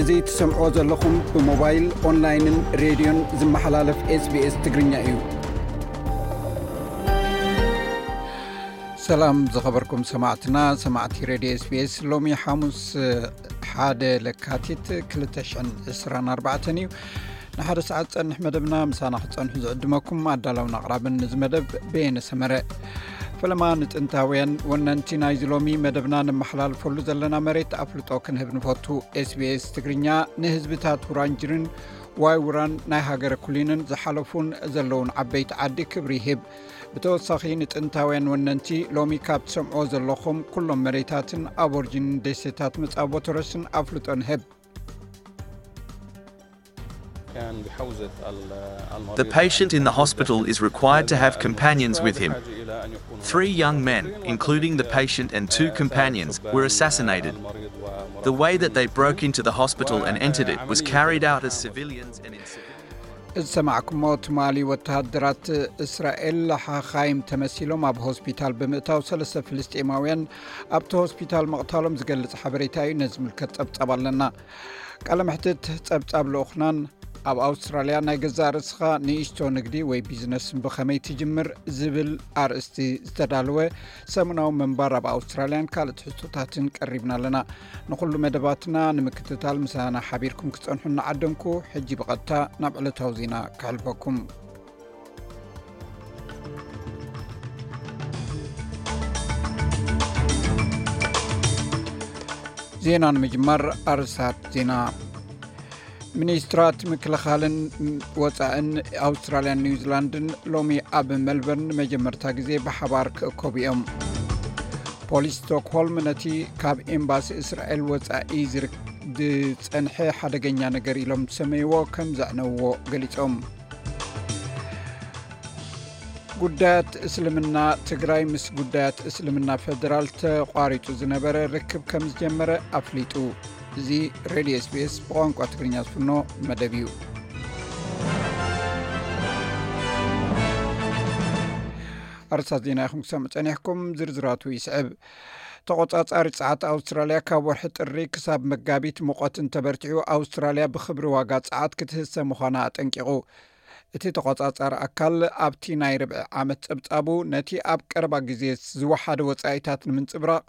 እዚ ትሰምዕዎ ዘለኹም ብሞባይል ኦንላይንን ሬድዮን ዝመሓላለፍ ስbs ትግርኛ እዩ ሰላም ዝኸበርኩም ሰማዕትና ሰማዕቲ ሬድዮ ስቤስ ሎሚ ሓሙስ ሓደ ለካቲት 224 እዩ ንሓደ ሰዓት ፀንሕ መደብና ምሳና ክፀንሑ ዝዕድመኩም ኣዳላውን ኣቕራብን ንዝ መደብ ቤየነ ሰመረ ፈለማ ንጥንታውያን ወነንቲ ናይዝ ሎሚ መደብና ንመሓላልፈሉ ዘለና መሬት ኣፍልጦ ክንህብ ንፈቱ ስቤስ ትግርኛ ንህዝብታት ውራንጅርን ዋይ ውራን ናይ ሃገረ ኩሊንን ዝሓለፉን ዘለውን ዓበይቲ ዓዲ ክብሪ ይህብ ብተወሳኺ ንጥንታውያን ወነንቲ ሎሚ ካብ ትሰምዖ ዘለኹም ኩሎም መሬታትን ኣቦርጅን ደሴታት መፃቦተረስን ኣፍልጦ ንህብ ዝሰማዕኩሞ ትማሊ ወተሃደራት እስራኤል ሓኻይም ተመሲሎም ኣብ ሆስፒታል ብምእታው ሰለስተ ፍልስጢማውያን ኣብቲ ሆስፒታል ምቕታሎም ዝገልፅ ሓበሬታ እዩ ነዝምልከት ፀብፃብ ኣለና ቃል ምሕትት ፀብፃብ ልኡኹናን ኣብ ኣውስትራልያ ናይ ገዛእ ርእስኻ ንእሽቶ ንግዲ ወይ ቢዝነስ ብኸመይ ትጅምር ዝብል ኣርእስቲ ዝተዳለወ ሰሙናዊ ምንባር ኣብ ኣውስትራልያን ካልእ ትሕዝቶታትን ቀሪብና ኣለና ንኩሉ መደባትና ንምክትታል ምሳና ሓቢርኩም ክፀንሑ እናዓደምኩ ሕጂ ብቐጥታ ናብ ዕለታዊ ዜና ክሕልፈኩም ዜና ንምጅማር ኣርሳት ዜና ሚኒስትራት ምክልኻልን ወፃእን ኣውስትራልያን ኒውዚላንድን ሎሚ ኣብ መልበርን መጀመርታ ግዜ ብሓባር ክእከቡ እዮም ፖሊስ ስቶክሆልም ነቲ ካብ ኤምባሲ እስራኤል ወፃኢ ዝፀንሐ ሓደገኛ ነገር ኢሎም ዝሰመይዎ ከም ዘዕነውዎ ገሊፆም ጉዳያት እስልምና ትግራይ ምስ ጉዳያት እስልምና ፌደራል ተቋሪፁ ዝነበረ ርክብ ከም ዝጀመረ ኣፍሊጡ እዚ ሬድዮ ስፔስ ብቋንቋ ትግርኛ ዝፍኖ መደብ እዩ ኣርሳት ዜና ይኹም ክሰምዑ ፀኒሕኩም ዝርዝራቱ ይስዕብ ተቆፃፃሪ ፀዓት ኣውስትራልያ ካብ ወርሒ ጥሪ ክሳብ መጋቢት ሙቀት እንተበርቲዑ ኣውስትራልያ ብክብሪ ዋጋ ፀዓት ክትህሰ ምዃና ኣጠንቂቁ እቲ ተቖጻጻሪ ኣካል ኣብቲ ናይ ርብዒ ዓመት ጸብጻቡ ነቲ ኣብ ቀረባ ግዜ ዝወሓደ ወጻኢታት ንምንጽብራቕ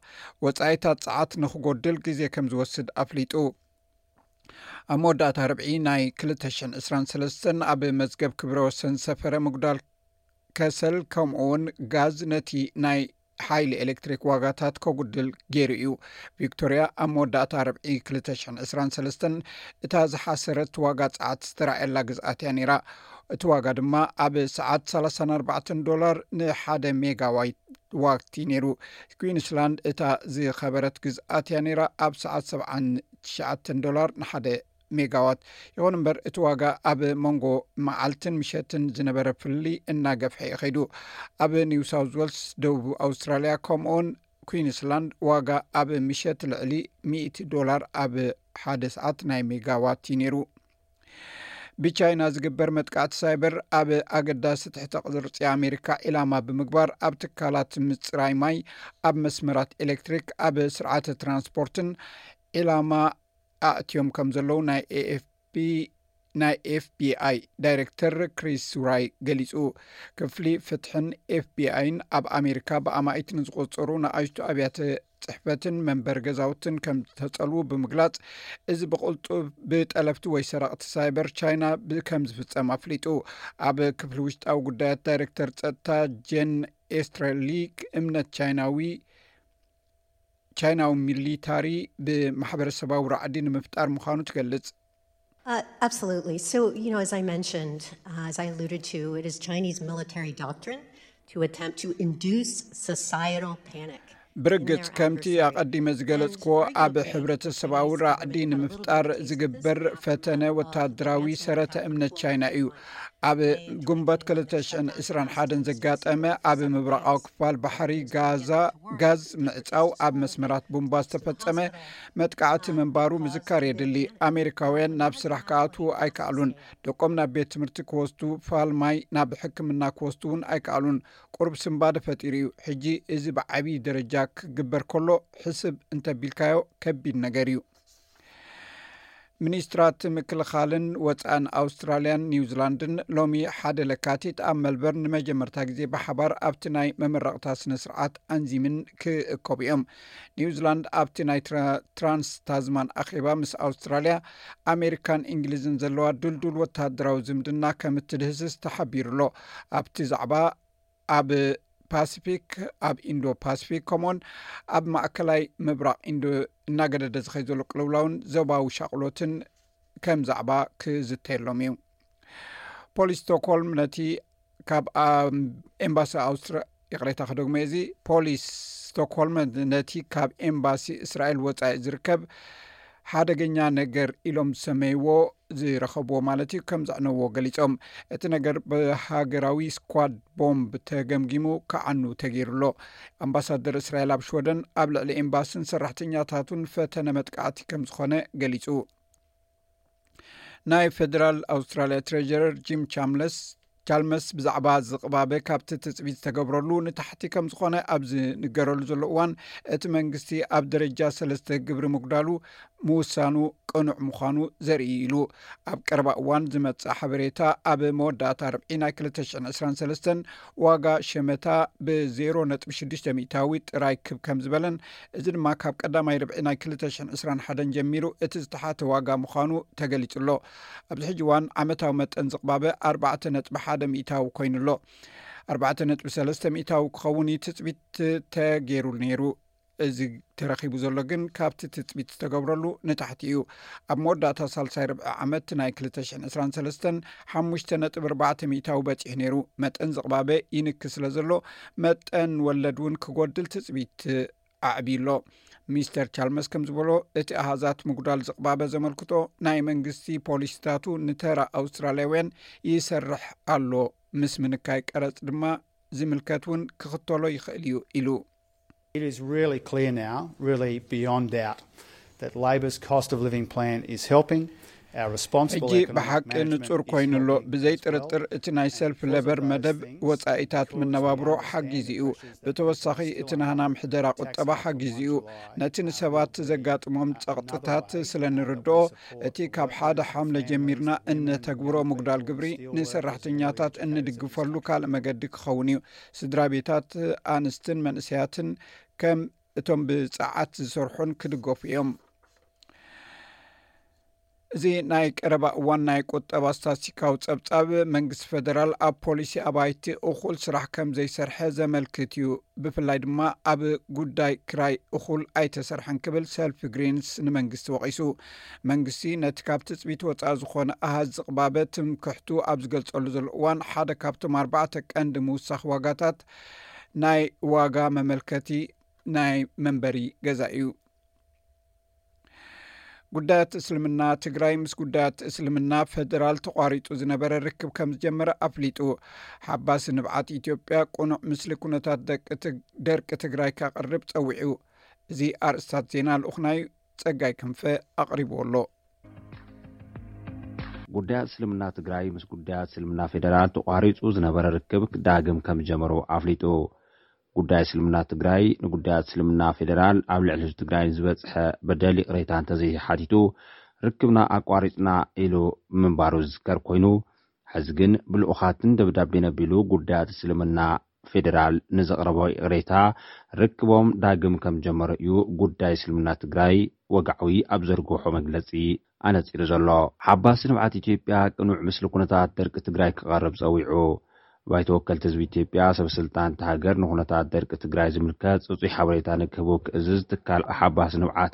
ወጻኢታት ጸዓት ንክጎድል ግዜ ከም ዝወስድ ኣፍሊጡ። ኣብ መወዳእታ ርብዒ ናይ 223 ኣብ መዝገብ ክብረ ወሰን ዝሰፈረ ምጉዳል ከሰል ከምኡ እውን ጋዝ ነቲ ናይ ሓይሊ ኤሌክትሪክ ዋጋታት ከጉድል ገይሩ እዩ። ቪክቶርያ ኣብ መወዳእታ ርብዒ 2023 እታ ዝሓሰረት ዋጋ ጸዓት ዝተራእየላ ግዝኣት እያ ነይራ። እቲ ዋጋ ድማ ኣብ ሰዓት 34 ዶላር ንሓደ ሜጋዋይት ዋት እዩ ነይሩ። ኩንስላንድ እታ ዝኸበረት ግዝኣት እያ ነይራ ኣብ ሰዓት 79 ዶላር ንሓደ ሜጋዋት ይኹን እምበር እቲ ዋጋ ኣብ መንጎ መዓልትን ምሸትን ዝነበረ ፍልሊ እናገፍሐ ዩ ኸይዱ ኣብ ኒው ሳውት ወልስ ደቡብ ኣውስትራልያ ከምኡውን ኩንስላንድ ዋጋ ኣብ ምሸት ልዕሊ 100 ዶላር ኣብ ሓደ ሰዓት ናይ ሜጋዋት እዩ ነይሩ ብቻይና ዝግበር መጥቃዕቲ ሳይበር ኣብ ኣገዳሲ ትሕተ ቅርፂ ኣሜሪካ ዒላማ ብምግባር ኣብ ትካላት ምፅራይ ማይ ኣብ መስመራት ኤሌክትሪክ ኣብ ስርዓተ ትራንስፖርትን ዒላማ ኣእትዮም ከም ዘለዉ ናይ ኤኤፍፒ ናይ ኤፍቢኣይ ዳይረክተር ክሪስ ሱራይ ገሊጹ ክፍሊ ፍትሕን ኤፍቢኣይን ኣብ ኣሜሪካ ብኣማኢት ንዝቆጸሩ ንኣሽቱ ኣብያተ ፅሕፈትን መንበሪ ገዛውትን ከም ዝተጸልዉ ብምግላጽ እዚ ብቕልጡብ ብጠለፍቲ ወይ ሰረቕቲ ሳይበር ቻይና ከም ዝፍጸም ኣፍሊጡ ኣብ ክፍሊ ውሽጣዊ ጉዳያት ዳይረክተር ጸጥታ ጀን ኤስትረሊክ እምነት ቻይናዊ ቻይናዊ ሚሊታሪ ብማሕበረሰባዊ ራዕዲ ንምፍጣር ምዃኑ ትገልጽ። ብርግጽ ከምቲ ኣቐዲመ ዝገለጽክዎ ኣብ ሕብረተሰባዊ ራዕዲ ንምፍጣር ዝግበር ፈተነ ወታደራዊ ሰረተ እምነት ቻይና እዩ። ኣብ ጉንበት 221 ዘጋጠመ ኣብ ምብራቃዊ ክፋል ባሕሪ ጋዛ ጋዝ ምዕፃው ኣብ መስመራት ቡንባ ዝተፈፀመ መጥቃዕቲ ምንባሩ ምዝካር የድሊ ኣሜሪካውያን ናብ ስራሕ ክኣትዉ ኣይከኣሉን ደቆም ናብ ቤት ትምህርቲ ክወስዱ ፋል ማይ ናብ ሕክምና ክወስዱ እውን ኣይከኣሉን ቁርብ ስምባደ ፈጢሩ እዩ ሕጂ እዚ ብዓብዪ ደረጃ ክግበር ከሎ ሕስብ እንተቢልካዮ ከቢድ ነገር እዩ ሚኒስትራት ምክልኻልን ወፃእን ኣውስትራልያን ኒውዚላንድን ሎሚ ሓደ ለካቲት ኣብ መልበርን ንመጀመርታ ግዜ ብሓባር ኣብቲ ናይ መመረቕታ ስነ ስርዓት ኣንዚምን ክእከቡ እዮም ኒውዚላንድ ኣብቲ ናይ ትራንስ ታዝማን ኣኼባ ምስ ኣውስትራልያ ኣሜሪካን እንግሊዝን ዘለዋ ድልዱል ወተሃደራዊ ዝምድና ከም እትድህስስ ተሓቢሩ ኣሎ ኣብቲ ዛዕባ ኣብ ፓስፊክ ኣብ ኢንዶ ፓስፊክ ከምኡውን ኣብ ማእከላይ ምብራቅ ኢንዶ እናገደደ ዝኸይ ዘሎ ቅልውላውን ዘባዊ ሻቅሎትን ከም ዛዕባ ክዝተየሎም እዩ ፖሊስ ስቶኮልም ነቲ ካብ ኤምባሲ ኣውስትራ ይቅሬታ ክደግሞ እዚ ፖሊስ ስቶኮልም ነቲ ካብ ኤምባሲ እስራኤል ወፃኢ ዝርከብ ሓደገኛ ነገር ኢሎም ዝሰመይዎ ዝረኸብዎ ማለት እዩ ከም ዘዕነዎ ገሊፆም እቲ ነገር ብሃገራዊ ስኳድ ቦምብ ተገምጊሙ ክዓኑ ተገይሩ ኣሎ ኣምባሳደር እስራኤል ኣብ ሽወደን ኣብ ልዕሊ ኤምባስን ሰራሕተኛታቱን ፈተነ መጥቃዕቲ ከም ዝኾነ ገሊፁ ናይ ፌደራል ኣውስትራሊያ ትሬጀረር ጂም ቻምለስ ቻልመስ ብዛዕባ ዝቕባበ ካብቲ ትፅቢት ዝተገብረሉ ንታሕቲ ከም ዝኾነ ኣብ ዝንገረሉ ዘሎ እዋን እቲ መንግስቲ ኣብ ደረጃ ሰለስተ ግብሪ ምጉዳሉ ምውሳኑ ቅኑዕ ምዃኑ ዘርኢ ኢሉ ኣብ ቀረባ እዋን ዝመፅእ ሓበሬታ ኣብ መወዳእታ ርብዒ ናይ 223 ዋጋ ሸመታ ብ06 ሚታዊ ጥራይ ክብ ከም ዝበለን እዚ ድማ ካብ ቀዳማይ ርብዒ ናይ 221 ጀሚሩ እቲ ዝተሓተ ዋጋ ምዃኑ ተገሊጹ ኣሎ ኣብዚ ሕጂ እዋን ዓመታዊ መጠን ዝቕባበ ኣርባዕተ ነጥቢ ሓደ ሚእታዊ ኮይኑ ኣሎ ኣርባዕተ ነጥቢ ሰለስተ ሚእታዊ ክኸውን እዩ ትፅቢት ተገይሩሉ ነይሩ እዚ ተረኪቡ ዘሎ ግን ካብቲ ትፅቢት ዝተገብረሉ ንታሕቲ እዩ ኣብ መወዳእታ ሳልሳይ ርብዒ ዓመት ናይ 223 ሓሙሽተ ነጥቢ ኣርባዕተ ሚታዊ በፂሑ ነይሩ መጠን ዝቕባበ ይንክ ስለ ዘሎ መጠን ወለድ እውን ክጎድል ትፅቢት ኣዕብዩ ኣሎ ሚስተር ቻልመስ ከም ዝበሎ እቲ ኣሃዛት ምጉዳል ዝቕባበ ዘመልክቶ ናይ መንግስቲ ፖሊሲታቱ ንተራ ኣውስትራልያውያን ይሰርሕ ኣሎ ምስ ምንካይ ቀረፅ ድማ ዝምልከት እውን ክኽተሎ ይኽእል እዩ ኢሉ ሕጂ ብሓቂ ንጹር ኮይኑ ኣሎ ብዘይ ጥርጥር እቲ ናይ ሰልፊ ለበር መደብ ወፃኢታት ምነባብሮ ሓጊዙ እዩ ብተወሳኺ እቲ ናህና ምሕደራ ቁጠባ ሓጊዙ እዩ ነቲ ንሰባት ዘጋጥሞም ፀቕጥታት ስለ ንርድኦ እቲ ካብ ሓደ ሓምለ ጀሚርና እነተግብሮ ምጉዳል ግብሪ ንሰራሕተኛታት እንድግፈሉ ካልእ መገዲ ክኸውን እዩ ስድራ ቤታት ኣንስትን መንእሰያትን ከም እቶም ብፀዓት ዝሰርሑን ክድገፉ እዮም እዚ ናይ ቀረባ እዋን ናይ ቁጠባ ስታስቲካዊ ፀብፃብ መንግስቲ ፈደራል ኣብ ፖሊሲ ኣባይቲ እኹል ስራሕ ከም ዘይሰርሐ ዘመልክት እዩ ብፍላይ ድማ ኣብ ጉዳይ ክራይ እኹል ኣይተሰርሐን ክብል ሰልፊ ግሪንስ ንመንግስቲ ወቒሱ መንግስቲ ነቲ ካብ ትፅቢት ወፃኢ ዝኾነ ኣሃዝ ዝቕባበ ትምክሕቱ ኣብ ዝገልፀሉ ዘሎ እዋን ሓደ ካብቶም ኣርባዕተ ቀንዲ ምውሳኽ ዋጋታት ናይ ዋጋ መመልከቲ ናይ መንበሪ ገዛ እዩ ጉዳያት እስልምና ትግራይ ምስ ጉዳያት እስልምና ፈደራል ተቋሪጡ ዝነበረ ርክብ ከም ዝጀመረ ኣፍሊጡ ሓባሲ ንብዓት ኢትዮጵያ ቁኑዕ ምስሊ ኩነታት ደቂ ደርቂ ትግራይ ካቅርብ ፀዊዑ እዚ ኣርእስታት ዜና ልኡክናዩ ጸጋይ ክንፈ ኣቕሪብዎ ኣሎ። ጉዳያት እስልምና ትግራይ ምስ ጉዳያት እስልምና ፌደራል ተቋሪፁ ዝነበረ ርክብ ዳግም ከምዝጀመሩ ኣፍሊጡ። ጉዳይ እስልምና ትግራይ ንጉዳያት እስልምና ፌደራል ኣብ ልዕሊ ህዝቢ ትግራይ ንዝበፅሐ በደል ይቕሬታ እንተዘይሓቲቱ ርክብና ኣቋሪፅና ኢሉ ምንባሩ ዝዝከር ኮይኑ ሐዚ ግን ብልኡኻትን ደብዳቤን ኣቢሉ ጉዳያት እስልምና ፌዴራል ንዘቕረቦ ይቕሬታ ርክቦም ዳግም ከምጀመሩ እዩ ጉዳይ እስልምና ትግራይ ወግዓዊ ኣብ ዘርገሖ መግለፂ ኣነፂሩ ዘሎ። ሓባሲ ንብዓት ኢትዮጵያ ቅኑዕ ምስሊ ኩነታት ደርቂ ትግራይ ክቐርብ ፀዊዑ። ባይቶ ወከልቲ ህዝቢ ኢትዮጵያ ሰበስልጣን እታ ሃገር ንኩነታት ደርቂ ትግራይ ዝምልከት ፅፁይ ሓበሬታ ንክህቡ ክእዝዝ ትካል ሓባሲ ንብዓት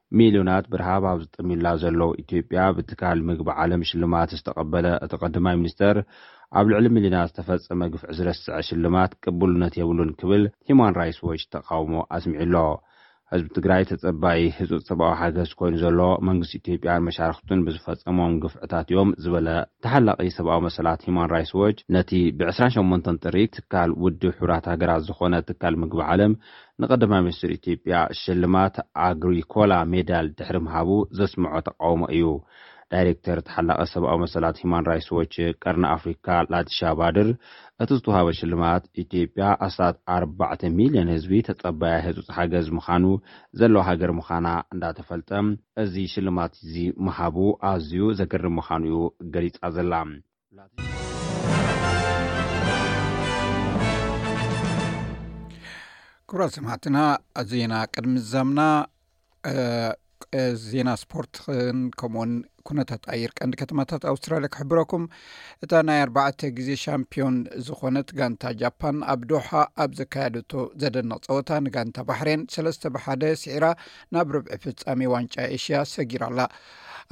ሚልዮናት ብር ሃብ ኣብ ዝጥምዩላ ዘለዉ ኢትዮጵያ ብትካል ምግቢ ዓለም ሽልማት ዝተቐበለ እቲ ቀዳማይ ሚኒስተር፣ ኣብ ልዕሊ ሚልዮናት ዝተፈጸመ ግፍዒ ዝረስዐ ሽልማት ቅቡልነት የብሉን ክብል ሂዩማን ራይትስ ዎች ተቓውሞ ኣስሚዑ'ሎ። ህዝቢ ትግራይ ተጸባዪ ህጹጽ ሰብኣዊ ሓገዝ ኮይኑ ዘሎ፣ መንግስቲ ኢትዮጵያን መሻርኽቱን ብዝፈጸሞም ግፍዕታት'ዮም ዝበለ ተሓላቒ ሰብኣዊ መሰላት ሂዩማን ራይትስ ዎች፣ ነቲ ብ ዕስራን ሸሞንተን ጥሪ ትካል ውድብ ሕቡራት ሃገራት ዝኾነ ትካል ምግቢ ዓለም፣ ንቀዳማይ ሚኒስትር ኢትዮጵያ ሽልማት ኣግሪኮላ ሜዳል ድሕሪ ምሃቡ ዘስመዖ ተቓውሞ እዩ። ዳይሬክተር ተሓላቒ ሰብኣዊ መሰላት ሂዩማን ራይትስ ዎች ቀርኒ ኣፍሪካ ላቲሻ ባድር እቲ ዝተውሃበ ሽልማት ኢትዮጵያ ኣስታት ኣርባዕተ ሚልዮን ህዝቢ ተፀባያ ህፁፅ ሓገዝ ምኻኑ ዘለዋ ሃገር ምኻና እንዳተፈልጠ እዚ ሽልማት እዚ ምሃቡ ኣዝዩ ዘገርም ምኻኑ እዩ ገሊፃ ዘላ። ክብሮ ሰማዕትና ዜና ቅድሚ ዛምና ዜና ስፖርት ን ከምኡውን ኩነታት ኣየር ቀንዲ ከተማታት ኣውስትራልያ ክሕብረኩም እታ ናይ ኣርባዕተ ግዜ ሻምፒዮን ዝኮነት ጋንታ ጃፓን ኣብ ዶሓ ኣብ ዘካየደቶ ዘደንቕ ፀወታ ንጋንታ ባሕሬን ሰለስተ ብሓደ ስዒራ ናብ ርብዒ ፍፃሜ ዋንጫ ኤሽያ ሰጊራ ኣላ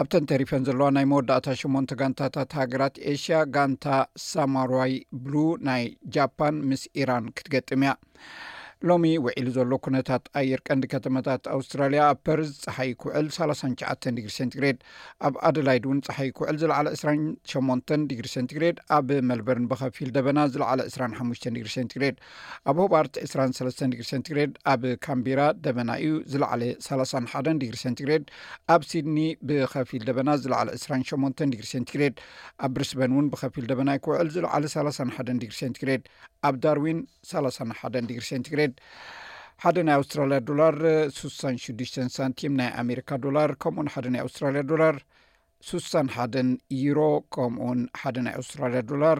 ኣብተን ተሪፈን ዘለዋ ናይ መወዳእታ ሸሞንተ ጋንታታት ሃገራት ኤሽያ ጋንታ ሳማርዋይ ብሉ ናይ ጃፓን ምስ ኢራን ክትገጥም እያ ሎሚ ውዒሉ ዘሎ ኩነታት ኣየር ቀንዲ ከተመታት ኣውስትራልያ ኣብ ፐርዝ ፀሓይ ክውዕል 39 ዲግሪ ሴንትግሬድ ኣብ ኣደላይድ እውን ፀሓይ ክውዕል ዝለዓለ 28 ዲግሪ ሴንትግሬድ ኣብ መልበርን ብከፊል ደበና ዝለዓለ 25 ዲግሪ ሴንትግሬድ ኣብ ሆባርት 23 ዲግሪ ሰንቲግሬድ ኣብ ካምቢራ ደበና እዩ ዝለዕለ 31 ዲግሪ ሰንቲግሬድ ኣብ ሲድኒ ብከፊል ደበና ዝለዕለ 28 ዲግሪ ሰንቲግሬድ ኣብ ብሪስበን እውን ብከፊል ደበና ዩ ክውዕል ዝለዓለ 31 ዲግሪ ሰንቲግሬድ ኣብ ዳርዊን 31 ዲግሪ ሰንቲግሬድ ሓደ ናይ ኣውስትራልያ ዶላር 66 ሳንቲም ናይ ኣሜሪካ ዶላር ከምኡውን ሓደ ናይ ኣውስትራልያ ዶላር 61 ዩሮ ከምኡውን ሓደ ናይ ኣውስትራልያ ዶላር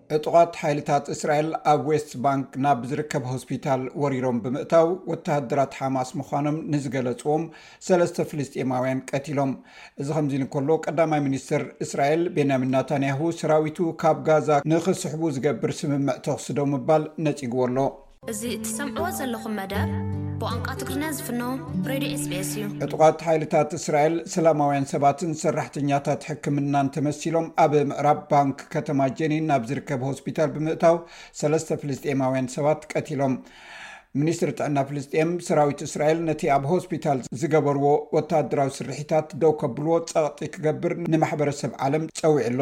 ዕጡቓት ሓይልታት እስራኤል ኣብ ዌስት ባንክ ናብ ዝርከብ ሆስፒታል ወሪሮም ብምእታው ወተሃደራት ሓማስ ምዃኖም ንዝገለፅዎም ሰለስተ ፍልስጤማውያን ቀቲሎም። እዚ ከምዚ ንከሎ ቀዳማይ ሚኒስትር እስራኤል ቤንያሚን ናታንያሁ ሰራዊቱ ካብ ጋዛ ንክስሕቡ ዝገብር ስምምዕ ተኹሲ ደው ምባል ነፂግዎ ኣሎ። እዚ እትሰምዕዎ ዘለኹም መደብ ብቋንቋ ትግርኛ ዝፍኖ ሬድዮ ስቤስ እዩ። ዕጡቓት ሓይልታት እስራኤል ሰላማውያን ሰባትን ሰራሕተኛታት ሕክምናን ተመሲሎም ኣብ ምዕራብ ባንክ ከተማ ጀኒን ናብ ዝርከብ ሆስፒታል ብምእታው ሰለስተ ፍልስጤማውያን ሰባት ቀቲሎም። ሚኒስትሪ ጥዕና ፍልስጤም ሰራዊት እስራኤል ነቲ ኣብ ሆስፒታል ዝገበርዎ ወተሃደራዊ ስርሒታት ደው ከብልዎ ጸቕጢ ክገብር ንማሕበረሰብ ዓለም ጸዊዑ ኣሎ።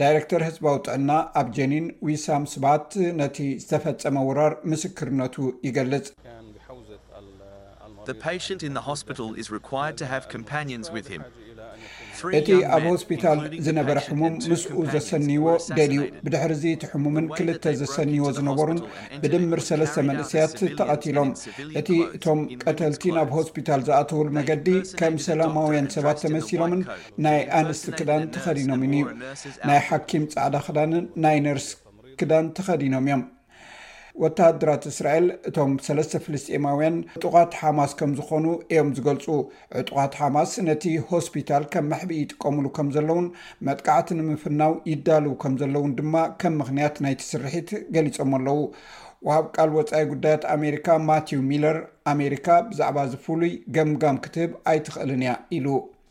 ዳይረክተር ህዝባዊ ጥዕና ኣብ ጀኒን ዊሳም ስባት ነቲ ዝተፈጸመ ወራር ምስክርነቱ ይገልጽ። እቲ ኣብ ሆስፒታል ዝነበረ ሕሙም ምስኡ ዘሰንይዎ ደልዩ። ብድሕሪዚ እቲ ሕሙምን ክልተ ዘሰንይዎ ዝነበሩን ብድምር ሰለስተ መንእሰያት ተቐቲሎም። እቲ እቶም ቀተልቲ ናብ ሆስፒታል ዝኣተዉሉ መገዲ ከም ሰላማውያን ሰባት ተመሲሎምን ናይ ኣንስቲ ክዳን ተኸዲኖም ን ናይ ሓኪም ጻዕዳ ክዳንን ናይ ነርስ ክዳን ተኸዲኖም እዮም ወተሃደራት እስራኤል እቶም ሰለስተ ፍልስጤማውያን ዕጡቓት ሓማስ ከም ዝኾኑ እዮም ዝገልጹ ዕጡቓት ሓማስ ነቲ ሆስፒታል ከም መሕብኢ ይጥቀምሉ ከም ዘለዉን መጥቃዕቲ ንምፍናው ይዳልው ከም ዘለዉን ድማ ከም ምኽንያት ናይቲ ስርሒት ገሊጾም ኣለዉ ወሃብ ቃል ወጻኢ ጉዳያት ኣሜሪካ ማቲው ሚለር ኣሜሪካ ብዛዕባ እዚ ፍሉይ ገምጋም ክትህብ ኣይትኽእልን እያ ኢሉ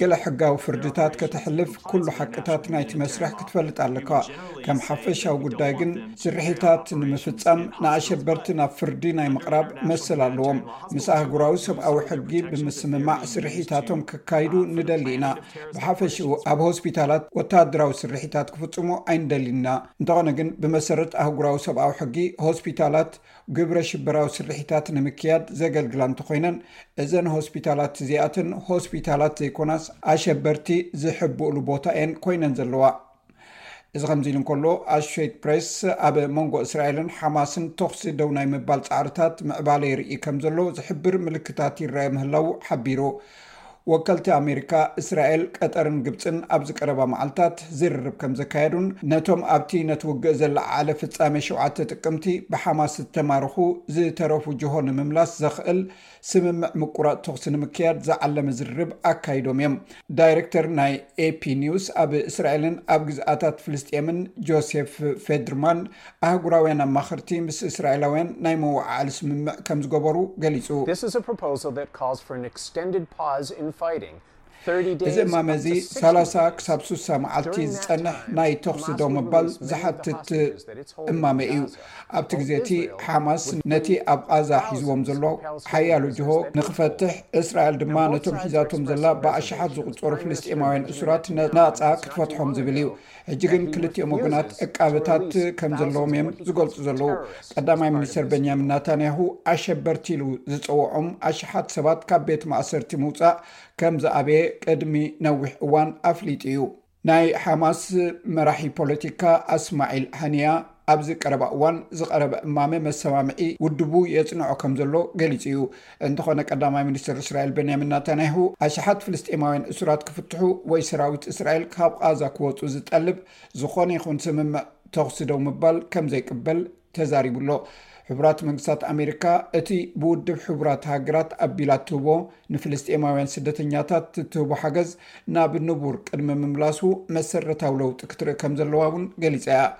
ገለ ሕጋዊ ፍርድታት ከተሕልፍ ኩሉ ሓቅታት ናይቲ መስርሕ ክትፈልጥ ኣለካ። ከም ሓፈሻዊ ጉዳይ ግን ስርሒታት ንምፍጻም ንኣሸበርቲ ናብ ፍርዲ ናይ ምቕራብ መሰል ኣለዎም። ምስ ኣህጉራዊ ሰብኣዊ ሕጊ ብምስምማዕ ስርሒታቶም ከካይዱ ንደሊ ኢና። ብሓፈሽኡ ኣብ ሆስፒታላት ወተሃደራዊ ስርሒታት ክፍጽሙ ኣይንደሊን ኢና። እንተኾነ ግን ብመሰረት ኣህጉራዊ ሰብኣዊ ሕጊ ሆስፒታላት፣ ግብረ ሽበራዊ ስርሒታት ንምክያድ ዘገልግላ እንተኾይነን እዘን ሆስፒታላት እዚኣትን ሆስፒታላት ዘይኮናስ ኣሸበርቲ ዝሕብኡሉ ቦታ እየን ኮይነን ዘለዋ። እዚ ከምዚ ኢሉ እንከሎ ኣሾይት ፕሬስ ኣብ መንጎ እስራኤልን ሓማስን ተኹሲ ደው ናይ ምባል ፃዕርታት ምዕባለ የርኢ ከምዘሎ ዝሕብር ምልክታት ይረኣይ ምህላው ሓቢሩ። ወከልቲ ኣሜሪካ፣ እስራኤል፣ ቀጠርን ግብፅን ኣብዚ ቀረባ መዓልታት ዝርርብ ከምዘካየዱን ነቶም ኣብቲ ነቲ ውግእ ዘለዓዓለ ፍፃሜ ሸውዓተ ጥቅምቲ ብሓማስ ዝተማረኹ ዝተረፉ ጅሆ ንምምላስ ዘኽእል ስምምዕ ምቁራፅ ተኹሲ ንምክያድ ዝዓለመ ዝርርብ ኣካይዶም እዮም። ዳይሬክተር ናይ ኤፒ ኒውስ ኣብ እስራኤልን ኣብ ግዝኣታት ፍልስጤምን ጆሴፍ ፌድርማን ኣህጉራውያን ኣማኸርቲ ምስ እስራኤላውያን ናይ መወዓዓሊ ስምምዕ ከም ዝገበሩ ገሊጹ። እዚ እማመ እዚ ሰላሳ ክሳብ ስሳ መዓልቲ ዝጸንሕ ናይ ተዅሲ ደው ምባል ዝሓትት እማመ እዩ። ኣብቲ ግዜ እቲ ሓማስ ነቲ ኣብ ቓዛ ሒዝዎም ዘሎ ሓያሎ ጅሆ ንኽፈትሕ፣ እስራኤል ድማ ነቶም ሒዛቶም ዘላ ብኣሽሓት ዝቝጸሩ ፍልስጤማውያን እሱራት ናጻ ክትፈትሖም ዝብል እዩ። ሕጂ ግን ክልቲኦም ወገናት ዕቃበታት ከም ዘለዎም እዮም ዝገልፁ ዘለዉ። ቀዳማይ ሚኒስተር በንያሚን ናታንያሁ ኣሸበርቲ ኢሉ ዝፀውዖም ኣሽሓት ሰባት ካብ ቤት ማእሰርቲ ምውፃእ ከም ዝኣበየ ቅድሚ ነዊሕ እዋን ኣፍሊጡ እዩ። ናይ ሓማስ መራሒ ፖለቲካ ኣስማዒል ሃኒያ ኣብዚ ቀረባ እዋን ዝቐረበ እማመ መሰማምዒ ውድቡ የፅንዖ ከም ዘሎ ገሊፁ እዩ። እንተኾነ ቀዳማይ ሚኒስትር እስራኤል በንያሚን ናታንያሁ ኣሽሓት ፍልስጤማውያን እሱራት ክፍትሑ ወይ ሰራዊት እስራኤል ካብ ቓዛ ክወፁ ዝጠልብ ዝኾነ ይኹን ስምምዕ ተኹሲ ደው ምባል ከም ዘይቅበል ተዛሪቡ ኣሎ። ሕቡራት መንግስታት ኣሜሪካ እቲ ብውድብ ሕቡራት ሃገራት ኣቢላ እትህቦ ንፍልስጤማውያን ስደተኛታት እትህቦ ሓገዝ ናብ ንቡር ቅድሚ ምምላሱ መሰረታዊ ለውጢ ክትርኢ ከም ዘለዋ እውን ገሊፃ እያ።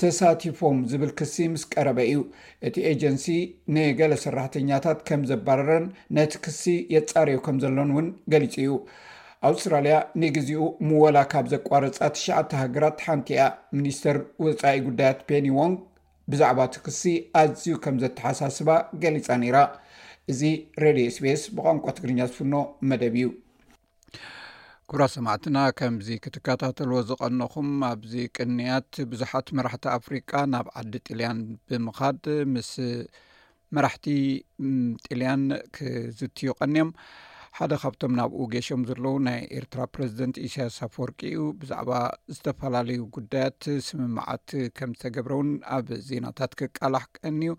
ተሳቲፎም ዝብል ክሲ ምስ ቀረበ እዩ እቲ ኤጀንሲ ንገለ ሰራሕተኛታት ከም ዘባረረን ነቲ ክሲ የፃርዮ ከም ዘሎን እውን ገሊፁ እዩ። ኣውስትራልያ ንግዚኡ ምወላ ካብ ዘቋረፃ ትሽዓተ ሃገራት ሓንቲ እያ። ሚኒስተር ወፃኢ ጉዳያት ፔኒ ዎንግ ብዛዕባ እቲ ክሲ ኣዝዩ ከም ዘተሓሳስባ ገሊፃ ነይራ። እዚ ሬድዮ ኤስቢኤስ ብቋንቋ ትግርኛ ዝፍኖ መደብ እዩ። ኩብራ ሰማዕትና ከምዚ ክትከታተልዎ ዝቀነኹም ኣብዚ ቅንያት ብዙሓት መራሕቲ ኣፍሪቃ ናብ ዓዲ ጥልያን ብምኻድ ምስ መራሕቲ ጥልያን ክዝትዩ ቀንዮም ሓደ ካብቶም ናብኡ ገሾም ዘለዉ ናይ ኤርትራ ፕረዚደንት ኢሳያስ ኣፍወርቂ እዩ ብዛዕባ ዝተፈላለዩ ጉዳያት ስምምዓት ከም ዝተገብረ እውን ኣብ ዜናታት ክቃላሕ ቀንዩ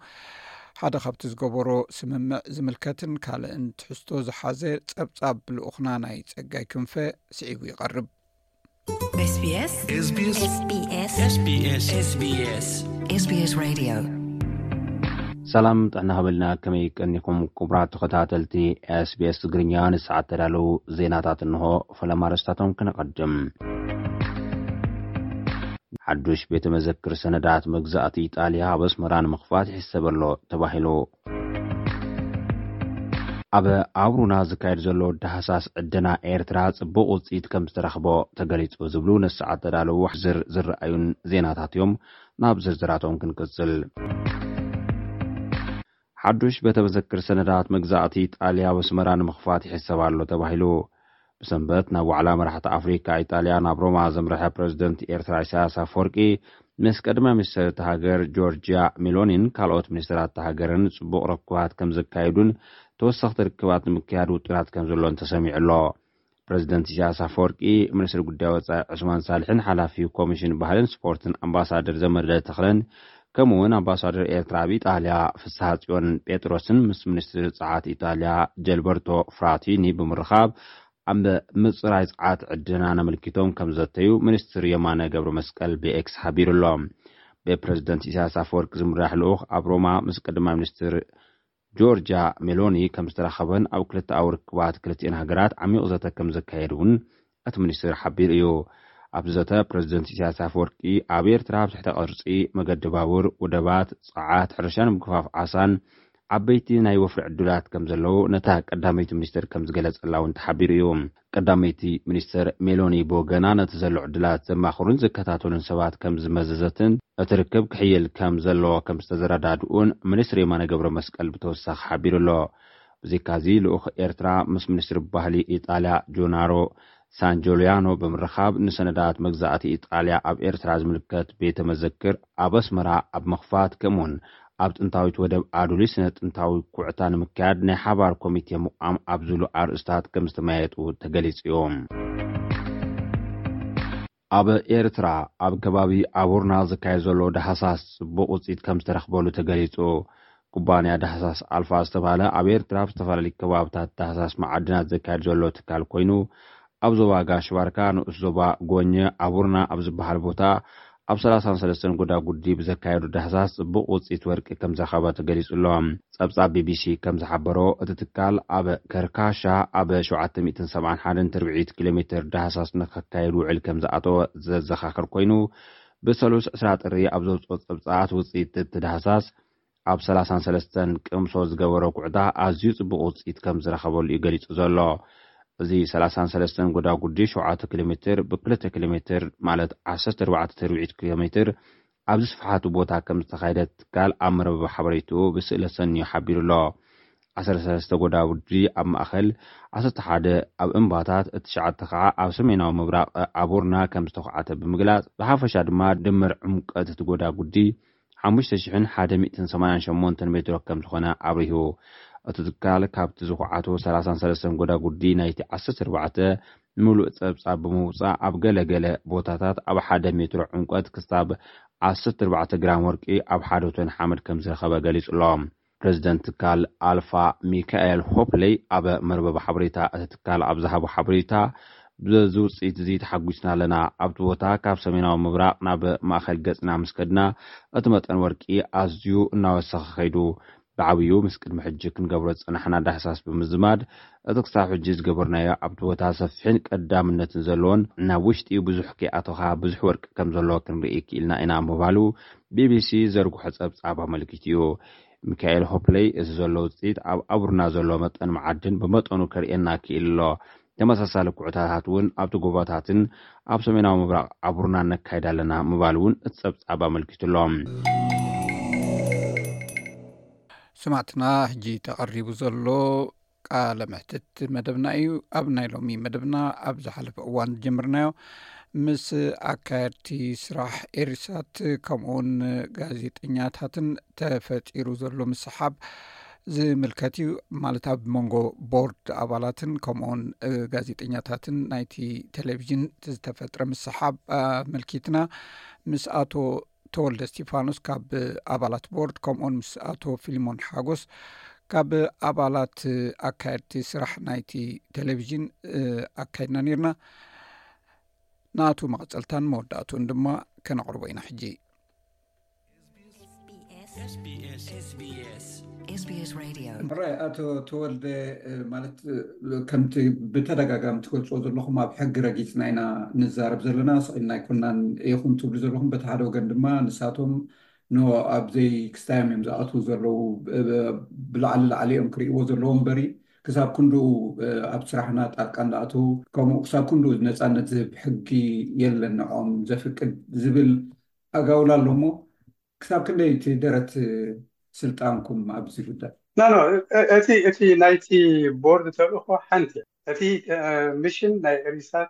ሓደ ካብቲ ዝገበሮ ስምምዕ ዝምልከትን ካልእን ትሕዝቶ ዝሓዘ ጸብጻብ ብልኡክና ናይ ጸጋይ ክንፈ ስዒቡ ይቐርብ ሰላም ጥዕና ሃበልና ከመይ ቀኒኩም ኩቡራት ተኸታተልቲ ስbs ትግርኛ ንሰዓት ተዳለዉ ዜናታት እንሆ ፈለማ ኣርእስታቶም ክነቐድም። ሓዱሽ ቤተ መዘክር ሰነዳት መግዛእቲ ኢጣልያ ኣብ ኣስመራ ንምኽፋት ይሕሰብ ኣሎ ተባሂሉ። ኣብ ኣብሩና ዝካየድ ዘሎ ዳህሳስ ዕደና ኤርትራ ጽቡቕ ውጽኢት ከም ዝተረኽቦ ተገሊጹ ዝብሉ ነሰዓት ዝተዳለዉ ዝር ዝረኣዩን ዜናታት እዮም። ናብ ዝርዝራቶም ክንቅጽል። ሓዱሽ ቤተ መዘክር ሰነዳት መግዛእቲ ኢጣልያ ኣብ ኣስመራ ንምኽፋት ይሕሰብ ኣሎ ተባሂሉ። ብሰንበት ናብ ዋዕላ መራሕቲ ኣፍሪካ ኢጣልያ ናብ ሮማ ዘምረሐ ፕረዚደንት ኤርትራ ኢሳያስ ኣፍወርቂ ምስ ቀዳማይ ሚኒስተር እታ ሃገር ጆርጅያ ሚሎኒን ካልኦት ሚኒስተራት እታ ሃገርን ጽቡቕ ርክባት ከምዘካየዱን ተወሰኽቲ ርክባት ንምክያድ ውጥናት ከምዘሎን ተሰሚዑ ኣሎ። ፕረዚደንት ኢሳያስ ኣፈወርቂ፣ ሚኒስትሪ ጉዳይ ወጻኢ ዑስማን ሳልሕን ሓላፊ ኮሚሽን ባህልን ስፖርትን ኣምባሳደር ዘመደ ተኽለን ከምኡ'ውን ኣምባሳደር ኤርትራ ኣብ ኢጣልያ ፍስሃጽዮን ጴጥሮስን ምስ ሚኒስትሪ ጸዓት ኢጣልያ ጀልበርቶ ፍራቲኒ ብምርኻብ ኣብ ምጽራይ ጸዓት ዕድናን ኣመልኪቶም ከም ዘተዩ ሚኒስትር የማነ ገብረመስቀል ብኤክስ ሓቢሩ ኣሎ። ብፕረዚደንት ኢሳያስ ኣፈወርቂ ዝምራሕ ልኡኽ ኣብ ሮማ ምስ ቀዳማይ ሚኒስትር ጆርጃ ሜሎኒ ከም ዝተራኸበን ኣብ ክልተኣዊ ርክባት ክልቲኤን ሃገራት ዓሚዩቕ ዘተ ከም ዘካየድ እውን እቲ ሚኒስትር ሓቢሩ እዩ። ኣብዚ ዘተ ፕረዚደንት ኢሳያስ ኣፈወርቂ ኣብ ኤርትራ ኣብ ትሕተ ቅርጺ፣ መገዲ ባቡር፣ ወደባት፣ ጸዓት፣ ሕርሻን ምግፋፍ ዓሳን ዓበይቲ ናይ ወፍሪ ዕድላት ከም ዘለዉ ነታ ቀዳመይቲ ሚኒስትር ከም ዝገለጸላ እውን ተሓቢሩ እዩ። ቀዳመይቲ ሚኒስተር ሜሎኒ ብወገና ነቲ ዘሎ ዕድላት ዘማኽሩን ዝከታተሉን ሰባት ከም ዝመዘዘትን እቲ ርክብ ክሕይል ከም ዘለዎ ከም ዝተዘረዳድኡን ሚኒስትሪ የማነ ገብረመስቀል ብተወሳኺ ሓቢሩ ኣሎ። ብዘይካዚ ልኡኽ ኤርትራ ምስ ሚኒስትሪ ባህሊ ኢጣልያ ጆናሮ ሳንጆልያኖ ብምርኻብ ንሰነዳት መግዛእቲ ኢጣልያ ኣብ ኤርትራ ዝምልከት ቤተ መዘክር ኣብ ኣስመራ ኣብ ምኽፋት ከምኡውን ኣብ ጥንታዊት ወደብ ኣዱሊስ ስነ ጥንታዊ ኩዕታ ንምክያድ ናይ ሓባር ኮሚቴ ምቛም ኣብ ዝብሉ ኣርእስታት ከም ዝተመያየጡ ተገሊጹ እዩ። ኣብ ኤርትራ ኣብ ከባቢ ኣቡርና ዝካየድ ዘሎ ዳህሳስ ጽቡቕ ውጽኢት ከም ዝተረኽበሉ ተገሊጹ። ኩባንያ ዳህሳስ ኣልፋ ዝተብሃለ ኣብ ኤርትራ ኣብ ዝተፈላለዩ ከባብታት ዳህሳስ መዓድናት ዘካይድ ዘሎ ትካል ኮይኑ ኣብ ዞባ ጋሽ ባርካ ንኡስ ዞባ ጎኘ ኣቡርና ኣብ ዝበሃል ቦታ ኣብ ሰላሳን ሰለስተን ጎዳጉዲ ብዘካየዱ ዳህሳስ ጽቡቕ ውጽኢት ወርቂ ከም ዘኸበ ተገሊጹ ኣሎ። ጸብጻብ ቢቢሲ ከም ዝሓበሮ እቲ ትካል ኣብ ከርካሻ ኣብ ሸውዓተ ሚእትን ሰብዓን ሓደን ትርብዒት ኪሎ ሜተር ዳህሳስ ንኸካይድ ውዕል ከም ዝኣተወ ዘዘኻኽር ኮይኑ ብሰሉስ ዕስራ ጥሪ ኣብ ዘውጽኦ ጸብጻባት ውጽኢት እቲ ዳህሳስ ኣብ ሰላሳን ሰለስተን ቅምሶ ዝገበሮ ኩዕታ ኣዝዩ ጽቡቕ ውጽኢት ከም ዝረኸበሉ እዩ ገሊጹ ዘሎ። እዚ ሰላሳን ሰለስተን ጎዳጉዲ ሸውዓተ ኪሎሜትር ብክልተ ኪሎሜትር ማለት ዓሰርተ ኣርባዕተ ትርብዒት ኪሎሜትር ኣብዚ ስፍሓቱ ቦታ ከም ዝተኻየደ ትካል ኣብ መርበብ ሓበሬትኡ ብስእሊ ኣሰንዩ ሓቢሩ ኣሎ። ዓሰርተ ሰለስተ ጎዳጉዲ ኣብ ማእከል፣ ዓሰርተ ሓደ ኣብ እምባታት፣ እቲ ትሽዓተ ከኣ ኣብ ሰሜናዊ ምብራቕ ኣቡርና ከም ዝተኹዓተ ብምግላጽ፣ ብሓፈሻ ድማ ድምር ዕምቈት እቲ ጎዳጉዲ፣ ሓሙሽተ ሽሕን ሓደ ሚእትን ሰማንያን ሸሞንተን ሜትሮ ከም ዝኾነ ኣብሪሁ። እቲ ትካል ካብቲ ዝኹዓቱ ሰላሳን ሰለስተን ጎዳጉዲ ናይቲ ዓሰርተ ኣርባዕተ ምሉእ ጸብጻብ ብምውጻእ ኣብ ገለ ገለ ቦታታት ኣብ ሓደ ሜትሮ ዕምቆት ክሳብ ዓሰርተ ኣርባዕተ ግራም ወርቂ ኣብ ሓደ ቶን ሓመድ ከም ዝረኸበ ገሊጹ'ሎ። ፕረዚደንት ትካል ኣልፋ ሚካኤል ሆፕለይ ኣብ መርበብ ሓበሬታ እቲ ትካል ኣብ ዝሃቦ ሓበሬታ፣ በዚ ውጽኢት እዚ ተሓጒስና ኣለና። ኣብቲ ቦታ ካብ ሰሜናዊ ምብራቕ ናብ ማእከል ገጽና ምስ ከድና፣ እቲ መጠን ወርቂ ኣዝዩ እናወሰኸ ከይዱ። ብዓብዩ ምስ ቅድሚ ሕጂ ክንገብሮ ዝጸናሕና ዳህሳስ ብምዝማድ፣ እቲ ክሳብ ሕጂ ዝገበርናዮ ኣብቲ ቦታ ሰፊሕን ቀዳምነትን ዘለዎን ናብ ውሽጢ ብዙሕ ከይኣቶኻ ብዙሕ ወርቂ ከም ዘሎ ክንርኢ ክኢልና ኢና ምባሉ ቢቢሲ ዝዘርግሖ ጸብጻብ ኣመልኪቱ'ዩ። ሚካኤል ሆፕለይ እቲ ዘሎ ውጽኢት ኣብ ኣቡርና ዘሎ መጠን መዓድን ብመጠኑ ከርእየና ክኢሉ ኣሎ። ተመሳሳሊ ኩዕታታት እውን ኣብቲ ጎቦታትን ኣብ ሰሜናዊ ምብራቕ ኣቡርናን ነካይድ ኣለና ምባሉ እውን እቲ ጸብጻብ ኣመልኪቱ ኣሎ። ስማዕትና ሕጂ ተቀሪቡ ዘሎ ቃለ መሕትት መደብና እዩ ኣብ ናይ ሎሚ መደብና ኣብ ዝሓለፈ እዋን ዝጀምርናዮ ምስ ኣካየድቲ ስራሕ ኤሪሳት ከምኡ ውን ጋዜጠኛታትን ተፈጢሩ ዘሎ ምስሓብ ዝምልከት እዩ ማለት ኣብ መንጎ ቦርድ ኣባላትን ከምኡውን ጋዜጠኛታትን ናይቲ ቴሌቭዥን ዝተፈጥረ ምስሓብ ኣመልኪትና ምስ ኣቶ ተወልደ እስቲፋኖስ ካብ ኣባላት ቦርድ ከምኡውን ምስ ኣቶ ፊልሞን ሓጎስ ካብ ኣባላት ኣካየድቲ ስራሕ ናይቲ ቴሌቭዥን ኣካይድና ነርና ንኣቶ መቐፀልታን መወዳእቱን ድማ ከነቕርቦ ኢና ሕጂ ሕራይ ኣቶ ተወልደ ማለት ከምቲ ብተደጋጋሚ ትገልፅዎ ዘለኹም ኣብ ሕጊ ረጊፅና ኢና ንዛረብ ዘለና ስቂልና ኣይኮናን ኢኹም ትብሉ ዘለኹም በቲ ሓደ ወገን ድማ ንሳቶም ኖ ኣብዘይ ክስታዮም እዮም ዝኣትዉ ዘለዉ ብላዕሊ ላዕሊ እዮም ክርእይዎ ዘለዎ እምበሪ ክሳብ ክንድኡ ኣብ ስራሕና ጣልቃ እንዳኣተዉ ከምኡ ክሳብ ክንድኡ ነፃነት ዝህብ ሕጊ የለን ንዕኦም ዘፍቅድ ዝብል ኣጋውላ ኣሎ እሞ ክሳብ ክንደይ እቲ ደረት ስልጣንኩም ኣብዚ ጉዳይ? ኖ ኖ እቲ እቲ ናይቲ ቦርድ ተልእኾ ሓንቲ እያ እቲ ሚሽን ናይ ኤሪሳት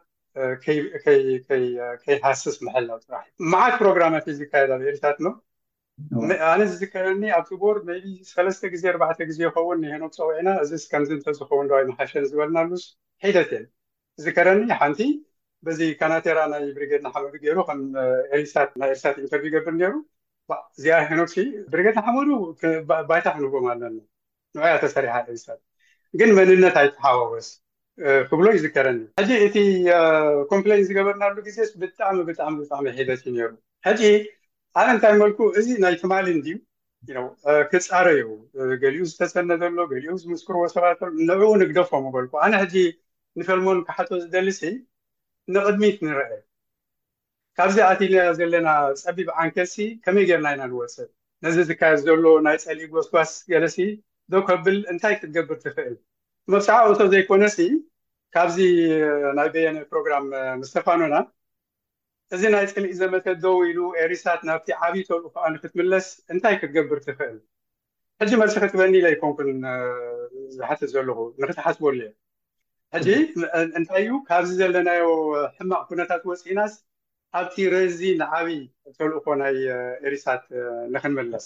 ከይሃስስ ምሕላው ጥራሕ እዩ መዓት ፕሮግራማት እዩ ዝካየድ ኣብ ኤሪሳት እሞ ኣነ ዝዝከረኒ ኣብቲ ቦርድ መይቢ ሰለስተ ግዜ ኣርባዕተ ግዜ ይኸውን ንሄኖክ ፀዊዕና እዚስ ከምዚ እንተዝኸውን ዶ ኣይምሓሸን ዝበልናሉስ ሒደት እየን ዝከረኒ ሓንቲ በዚ ካናቴራ ናይ ብሪገድ ንሓመዱ ገይሩ ከም ኤሪሳት ናይ ኤሪሳት ኢንተርቪው ይገብር ነይሩ እዚኣ ሄኖክ ሲ ብሪገድ ንሓመዱ ባይታ ክንህቦም ኣለና ንዕያ ተሰሪሓ ኤሪሳት ግን መንነት ኣይተሓዋወስ ክብሎ ይዝከረኒ ሕጂ እቲ ኮምፕሌን ዝገበርናሉ ግዜስ ብጣዕሚ ብጣዕሚ ብጣዕሚ ሒደት እዩ ነይሩ ሕጂ ኣነ እንታይ መልኩ እዚ ናይ ትማሊ እንድዩ ክፃረ እዩ ገሊኡ ዝተሰነደ ኣሎ ገሊኡ ዝምስክርዎ ሰባት ንዕኡ ንግደፎ ምበልኩ ኣነ ሕጂ ንፈልሞን ክሓቶ ዝደሊ ሲ ንቕድሚት ንርአ ካብዚ ኣቲናዮ ዘለና ፀቢብ ዓንኬልሲ ከመይ ጌርና ኢና ንወፅእ ነዚ ዝካየድ ዘሎ ናይ ፀልኢ ጎስጓስ ገለሲ ዶ ከብል እንታይ ክትገብር ትኽእል መብፅዓ እቶ ዘይኮነሲ ካብዚ ናይ በየነ ፕሮግራም ምስ ተፋኖና እዚ ናይ ጽልኢ ዘመተ ደው ኢሉ ኤሪሳት ናብቲ ዓቢ ተልእኾኣ ንክትምለስ እንታይ ክትገብር ትኽእል? ሕጂ መልሲ ክትበኒ ኢለ ኣይኮንኩን ዝሓትት ዘለኹ፣ ንክትሓስበሉ እየ። ሕጂ እንታይ እዩ ካብዚ ዘለናዮ ሕማቕ ኩነታት ወጺእናስ ኣብቲ ረዚን ዓቢ ተልእኾ ናይ ኤሪሳት ንክንምለስ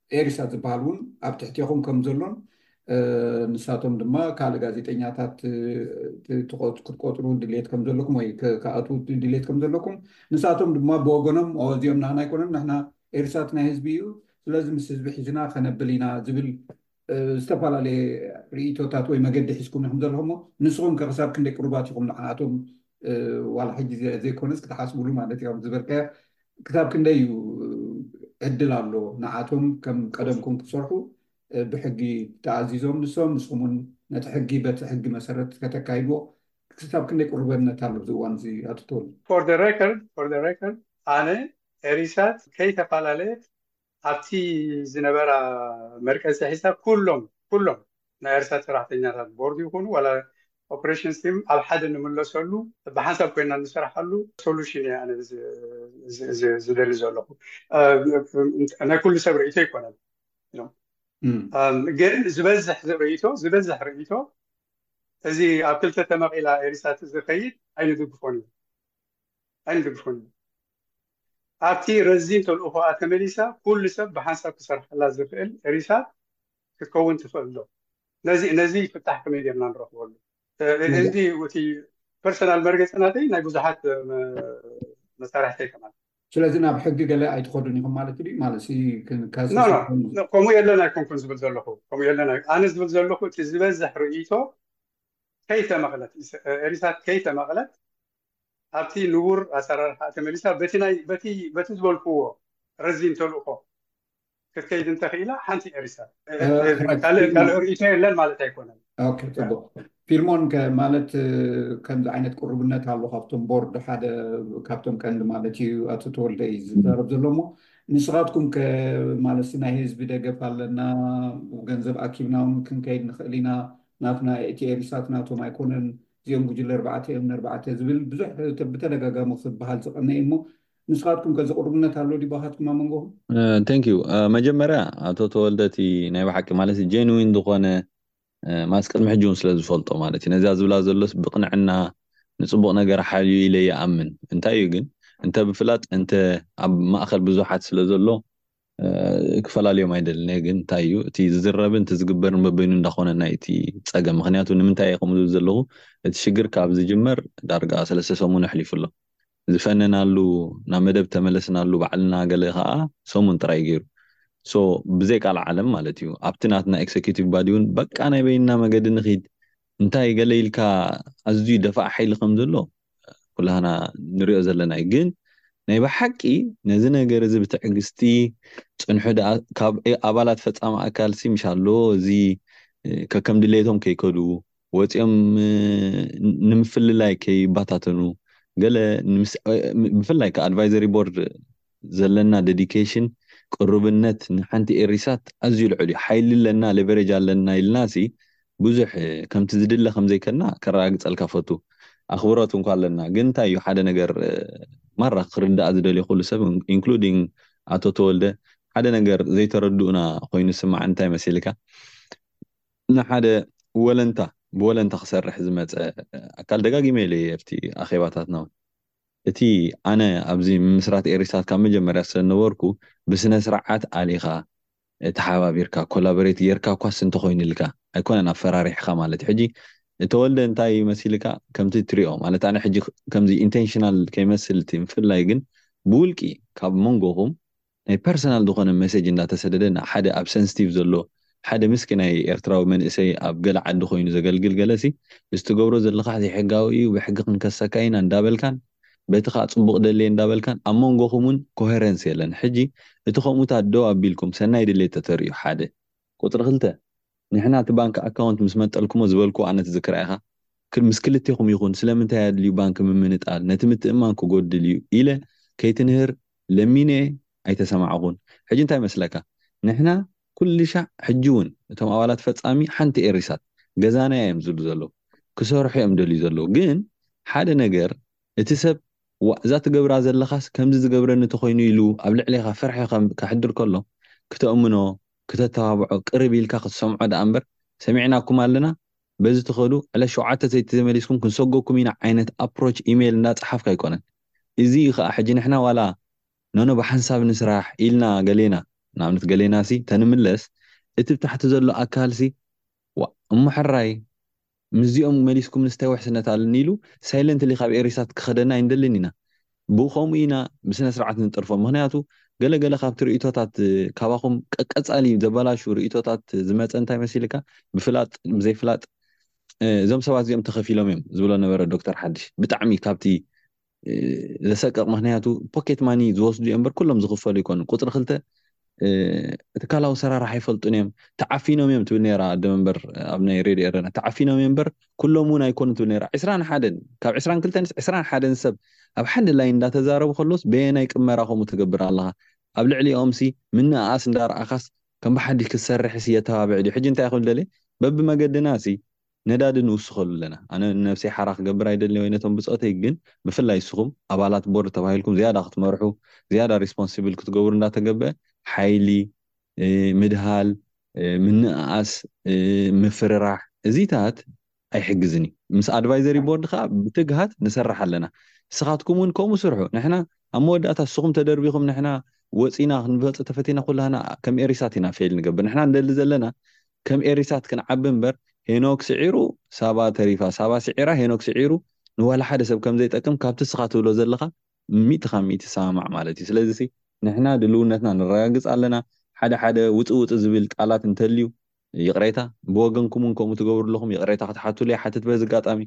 ኤሪሳት ዝበሃል እውን ኣብ ትሕቴኹም ከም ዘሎን ንሳቶም ድማ ካልእ ጋዜጠኛታት ክትቆጽሩ ድሌት ከም ዘለኩም ወይ ክኣትዉ ድሌት ከም ዘለኩም ንሳቶም ድማ ብወገኖም ኦ እዚኦም ናህና ኣይኮነን ንሕና ኤሪሳት ናይ ህዝቢ እዩ ስለዚ ምስ ህዝቢ ሒዝና ከነብል ኢና ዝብል ዝተፈላለየ ርእይቶታት ወይ መገዲ ሒዝኩም ኢኹም ዘለኹምሞ ንስኹም ከ ክሳብ ክንደይ ቅሩባት ኢኹም ንዓኣቶም ዋላ ሕጂ ዘይኮነስ ክትሓስብሉ ማለት እዮም ዝበልካዮ ክሳብ ክንደይ እዩ ዕድል ኣሎ ንዓቶም ከም ቀደምኩም ክሰርሑ ብሕጊ ተኣዚዞም ንሶም ንስኹም እውን ነቲ ሕጊ በቲ ሕጊ መሰረት ከተካይድዎ ክሳብ ክንደይ ቅሩበነት ኣሎ ኣብዚ እዋን እዚ ኣቶ ተወልደ? ፎር ዘ ረከርድ ኣነ ኤሪሳት ከይተፈላለየት ኣብቲ ዝነበራ መርቀፂ ሒሳ ኩሎም ኩሎም ናይ እርሳት ሰራሕተኛታት ቦርድ ይኹኑ ዋላ ኦፕሬሽን ቲም ኣብ ሓደ ንምለሰሉ ብሓንሳብ ኮይና ንስራሓሉ ሶሉሽን እየ ኣነ ዝደሊ ዘለኹ ናይ ኩሉ ሰብ ርእቶ ኣይኮነን ግን ዝበዝሕ ርእቶ ዝበዝሕ ርእቶ እዚ ኣብ ክልተ ተመቒላ ኤሪሳት ዝኸይድ ኣይንድግፎን እዩ ኣይንድግፎን እዩ ኣብቲ ረዚን ተልእኾኣ ተመሊሳ ኩሉ ሰብ ብሓንሳብ ክሰርሓላ ዝኽእል ኤሪሳ ክትከውን ትኽእል ዶ? ነዚ ነዚ ፍታሕ ከመይ ጌርና ንረኽበሉ? እዚ እቲ ፐርሰናል መርገጺ ናተይ ናይ ብዙሓት መሳርሕቲ ኣይኮነን። ስለዚ ናብ ሕጊ ገለ ኣይትኸዱን ኢኹም ማለት ድዩ? ማለትሲ ክንከስ ኖ ኖ ከምኡ የለን ኣይኮንኩን ዝብል ዘለኹ ከምኡ የለን ኣይ- ኣነ ዝብል ዘለኹ እቲ ዝበዝሕ ርእይቶ ከይተመቕለት ኤሪሳት ከይተመቕለት ኣብቲ ንቡር ኣሰራርሓኣ ተመሊሳ በቲ ናይ በቲ በቲ ዝበልኩዎ ረዚን ተልእኾ ክትከይድ እንተኽኢላ ሓንቲ ኤሪሳት እ፣ ካልእ ፊልሞን ካልእ ርእይቶ የለን ማለት ኣይኮነን። ኦኬ ያ ጽቡቅ ፊልሞን ከ ማለት ከምዚ ዓይነት ቅሩብነት ኣሎ ካብቶም ቦርድ ሓደ ካብቶም ቀንዲ ማለት እዩ ኣቶ ተወልደ እዩ ዝዛረብ ዘሎ እሞ ንስኻትኩም ከ ማለት ናይ ህዝቢ ደገፍ ኣለና ገንዘብ ኣኪብና እውን ክንከይድ ንኽእል ኢና ናትና እቲ ኤሪሳት ናቶም ኣይኮነን እዚኦም ጉጅለ ኣርባዕተ እዮም ነርባዕተ ዝብል ብዙሕ ብተደጋጋሚ ክበሃል ዝቐነ እዩ እሞ ንስኻትኩም ከዚ ቅሩብነት ኣሎ ድዩ ባኻትኩም ኣብ መንጎኹም? ቴንክ ዩ መጀመርያ ኣቶ ተወልደ እቲ ናይ ብሓቂ ማለት ጀንዊን ዝኾነ ማለት ቅድሚ ሕጂ እውን ስለ ዝፈልጦ ማለት እዩ ነዚኣ ዝብላ ዘሎስ ብቕንዕና ንፅቡቕ ነገር ሓልዩ ኢለ ይኣምን እንታይ እዩ ግን እንተ ብፍላጥ እንተ ኣብ ማእኸል ብዙሓት ስለ ዘሎ ክፈላልዮም ኣይደልን እየ ግን እንታይ እዩ እቲ ዝዝረብን እቲ ዝግበርን በበይኑ እንዳኾነ ናይ እቲ ፀገም ምክንያቱ ንምንታይ እየ ከምዝብል ዘለኹ እቲ ሽግር ካብ ዝጅመር ዳርጋ ሰለስተ ሰሙን ኣሕሊፉ ኣሎ ዝፈነናሉ ናብ መደብ ተመለስናሉ ባዕልና ገለ ከዓ ሰሙን ጥራይ ገይሩ ሶ ብዘይ ቃል ዓለም ማለት እዩ ኣብቲ ናትና ኤክዘኪቲቭ ባዲ እውን በቃ ናይ በይንና መገዲ ንኺድ እንታይ ገለ ኢልካ ኣዝዩ ደፋእ ሓይሊ ከም ዘሎ ኩላህና ንሪኦ ዘለና እዩ ግን ናይ ብሓቂ ነዚ ነገር እዚ ብትዕግስቲ ፅንሑ ደኣ ካብ ኣባላት ፈፃሚ ኣካል ሲ ምሻሎ እዚ ከከም ድሌቶም ከይከዱ ወፂኦም ንምፍልላይ ከይባታተኑ ገለ ብፍላይ ከ ኣድቫይዘሪ ቦርድ ዘለና ደዲኬሽን ቅሩብነት ንሓንቲ ኤሪሳት ኣዝዩ ልዑል እዩ ሓይሊ ኣለና ሌቨሬጅ ኣለና ኢልናሲ ብዙሕ ከምቲ ዝድለ ከምዘይከድና ከረጋግጸልካ ፈቱ ኣኽብሮት እንኳ ኣለና ግን እንታይ እዩ ሓደ ነገር ማራ ክርዳኣ ዝደልዮ ኩሉ ሰብ ኢንክሉዲንግ ኣቶ ተወልደ ሓደ ነገር ዘይተረድኡና ኮይኑ ዝስማዓኒ እንታይ መሲልካ ንሓደ ወለንታ ብወለንታ ክሰርሕ ዝመጸ ኣካል ደጋጊመ ኢለየ ኣብቲ ኣኼባታትና እውን እቲ ኣነ ኣብዚ ምምስራት ኤሪሳት ካብ መጀመርያ ስለ ዝነበርኩ ብስነስርዓት ኣሊኻ ተሓባቢርካ ኮላበሬት ጌርካ እኳስ እንተኾይንልካ ኣይኮነን ኣፈራሪሕኻ ማለት እዩ ሕጂ ተወልደ እንታይ እዩ መሲልካ ከምቲ ትሪኦ ማለት ኣነ ሕጂ ከምዚ ኢንተንሽናል ከይመስል እቲ ምፍልላይ ግን ብውልቂ ካብ መንጎኹም ናይ ፐርሰናል ዝኾነ መሰጅ እንዳተሰደደ ን ሓደ ኣብ ሰንስቲቭ ዘሎ ሓደ ምስኪናይ ኤርትራዊ መንእሰይ ኣብ ገለ ዓዲ ኮይኑ ዘገልግል ገለ ሲ እዚ ትገብሮ ዘለኻ ዘይሕጋዊ እዩ ብሕጊ ክንከሰካ ኢና እንዳበልካን በቲ ከኣ ጽቡቕ ደሌ እንዳበልካን ኣብ መንጎኹም ውን ኮሄረንስ የለን ሕጂ እቲ ከምኡታት ደው ኣቢልኩም ሰናይ ድሌት ተተርእዩ ሓደ ቁጽሪ ክልተ፣ ንሕና እቲ ባንክ ኣካውንት ምስ መንጠልኩሞ ዝበልኩዎ ኣነ ትዝክራ ኢኻ፣ ምስ ክልቴኹም ይኹን ስለምንታይ ኣድልዩ ባንክ ምምንጣል፣ ነቲ ምትእምማን ክጎድል እዩ ኢለ ከይትንህር ለሚነ'የ ኣይተሰማዕኹን። ሕጂ እንታይ መስለካ ንሕና ኩልሻዕ ሕጂ ውን እቶም ኣባላት ፈጻሚ ሓንቲ ኤሪሳት ገዛና እዮም ዝብሉ ዘለዉ ክሰርሑ እዮም ደልዩ ዘለዉ ግን ሓደ ነገር እቲ ሰብ ዋእ እዛ ትገብራ ዘለኻስ ከምዚ ዝገብረኒ ተኾይኑ ኢሉ ኣብ ልዕሌኻ ፍርሒ ከሕድር ከሎ ክተእምኖ ክተተባብዖ ቅርብ ኢልካ ክትሰምዖ ደኣ እምበር ሰሚዕናኩም ኣለና በዚ ትኸዱ ዕለት ሸውዓተ ተይተመሊስኩም ክንሰጎኩም ኢና ዓይነት ኣፕሮች ኢመይል እንዳ ጸሓፍካ ኣይኮነን እዚ እዩ ከኣ ሕጂ ንሕና ዋላ ኖኖ ብሓንሳብ ንስራሕ ኢልና ገሌና ንኣብነት ገሌናሲ ተንምለስ እቲ ብታሕቲ ዘሎ ኣካልሲ ዋእ እሞ ሕራይ ምስዚኦም መሊስኩም ንስታይ ውሕስነት ኣለኒ ኢሉ ሳይለንትሊ ካብ ኤሪሳት ክኸደና ኣይንደልን ኢና ብኸምኡ ኢና ብስነስርዓት ንጥርፎ ምኽንያቱ ገለ ገለ ካብቲ ርእይቶታት ካባኹም ቀቀጻሊ ዘበላሹ ርእይቶታት ዝመጸ እንታይ መሲልካ ብፍላጥ ብዘይፍላጥ እዞም ሰባት እዚኦም ተኸፊሎም እዮም ዝብሎ ነበረ ዶክተር ሓድሽ ብጣዕሚ ካብቲ ዘሰቅቕ ምክንያቱ ፖኬት ማኒ ዝወስዱ እዮም በር ኩሎም ዝኽፈሉ ይኮኑ ቁፅሪ ክልተ ትካላዊ ሰራራሕ ኣይፈልጡን እዮም ተዓፊኖም እዮም ትብል ነራ ኣደ መንበር ኣብ ናይ ሬድዮ ኤረና ተዓፊኖም እዮም በር ኩሎም እውን ኣይኮኑ ትብል ነራ ዕስራን ሓደን ካብ ዕስራን ክልተን ዕስራን ሓደን ሰብ ኣብ ሓዲ ላይ እንዳተዛረቡ ከሎስ በየናይ ቅመራ ከምኡ ትገብር ኣለኻ ኣብ ልዕሊኦምሲ ምንእኣስ እንዳረኣኻስ ከም ብሓድሽ ክትሰርሕስ እየተባብዕ ድዩ ሕጂ እንታይ ክብል ደልየ በብመገድናሲ ነዳዲ ንውስኸሉ ኣለና ኣነ ንነብሰይ ሓራ ክገብር ኣይደልን ወይ ነቶም ብጾተይ ግን ብፍላይ ንስኹም ኣባላት ቦርድ ተባሂልኩም ዝያዳ ክትመርሑ ዝያዳ ሪስፖንሲብል ክትገብሩ እንዳተገበ ሓይሊ ምድሃል ምንእኣስ ምፍርራሕ እዚታት ኣይሕግዝን እዩ ምስ ኣድቫይዘሪ ቦርድ ከኣ ብትግሃት ንሰርሕ ኣለና ንስኻትኩም እውን ከምኡ ስርሑ ንሕና ኣብ መወዳእታ ንስኹም ተደርቢኹም ንሕና ወጺና ክንፈጽ ተፈቲና ኩላህና ከም ኤሪሳት ኢና ፌል ንገብር ንሕና ንደሊ ዘለና ከም ኤሪሳት ክንዓቢ እምበር ሄኖክ ስዒሩ ሳባ ተሪፋ ሳባ ስዒራ ሄኖክ ስዒሩ ንዋላ ሓደ ሰብ ከም ዘይጠቅም ካብቲ እስኻ ትብሎ ዘለኻ ሚእቲ ካብ ሚእቲ እሰማማዕ ማለት እዩ ስለዚሲ ንሕና ድልውነትና ነረጋግጽ ኣለና ሓደ ሓደ ውጽእ ውጽእ ዝብል ቃላት እንተልዩ ይቕሬታ ብወገንኩም ውን ከምኡ ትገብሩ ኣለኹም ይቕሬታ ክትሓቱለይ ይሓትት በዚ ኣጋጣሚ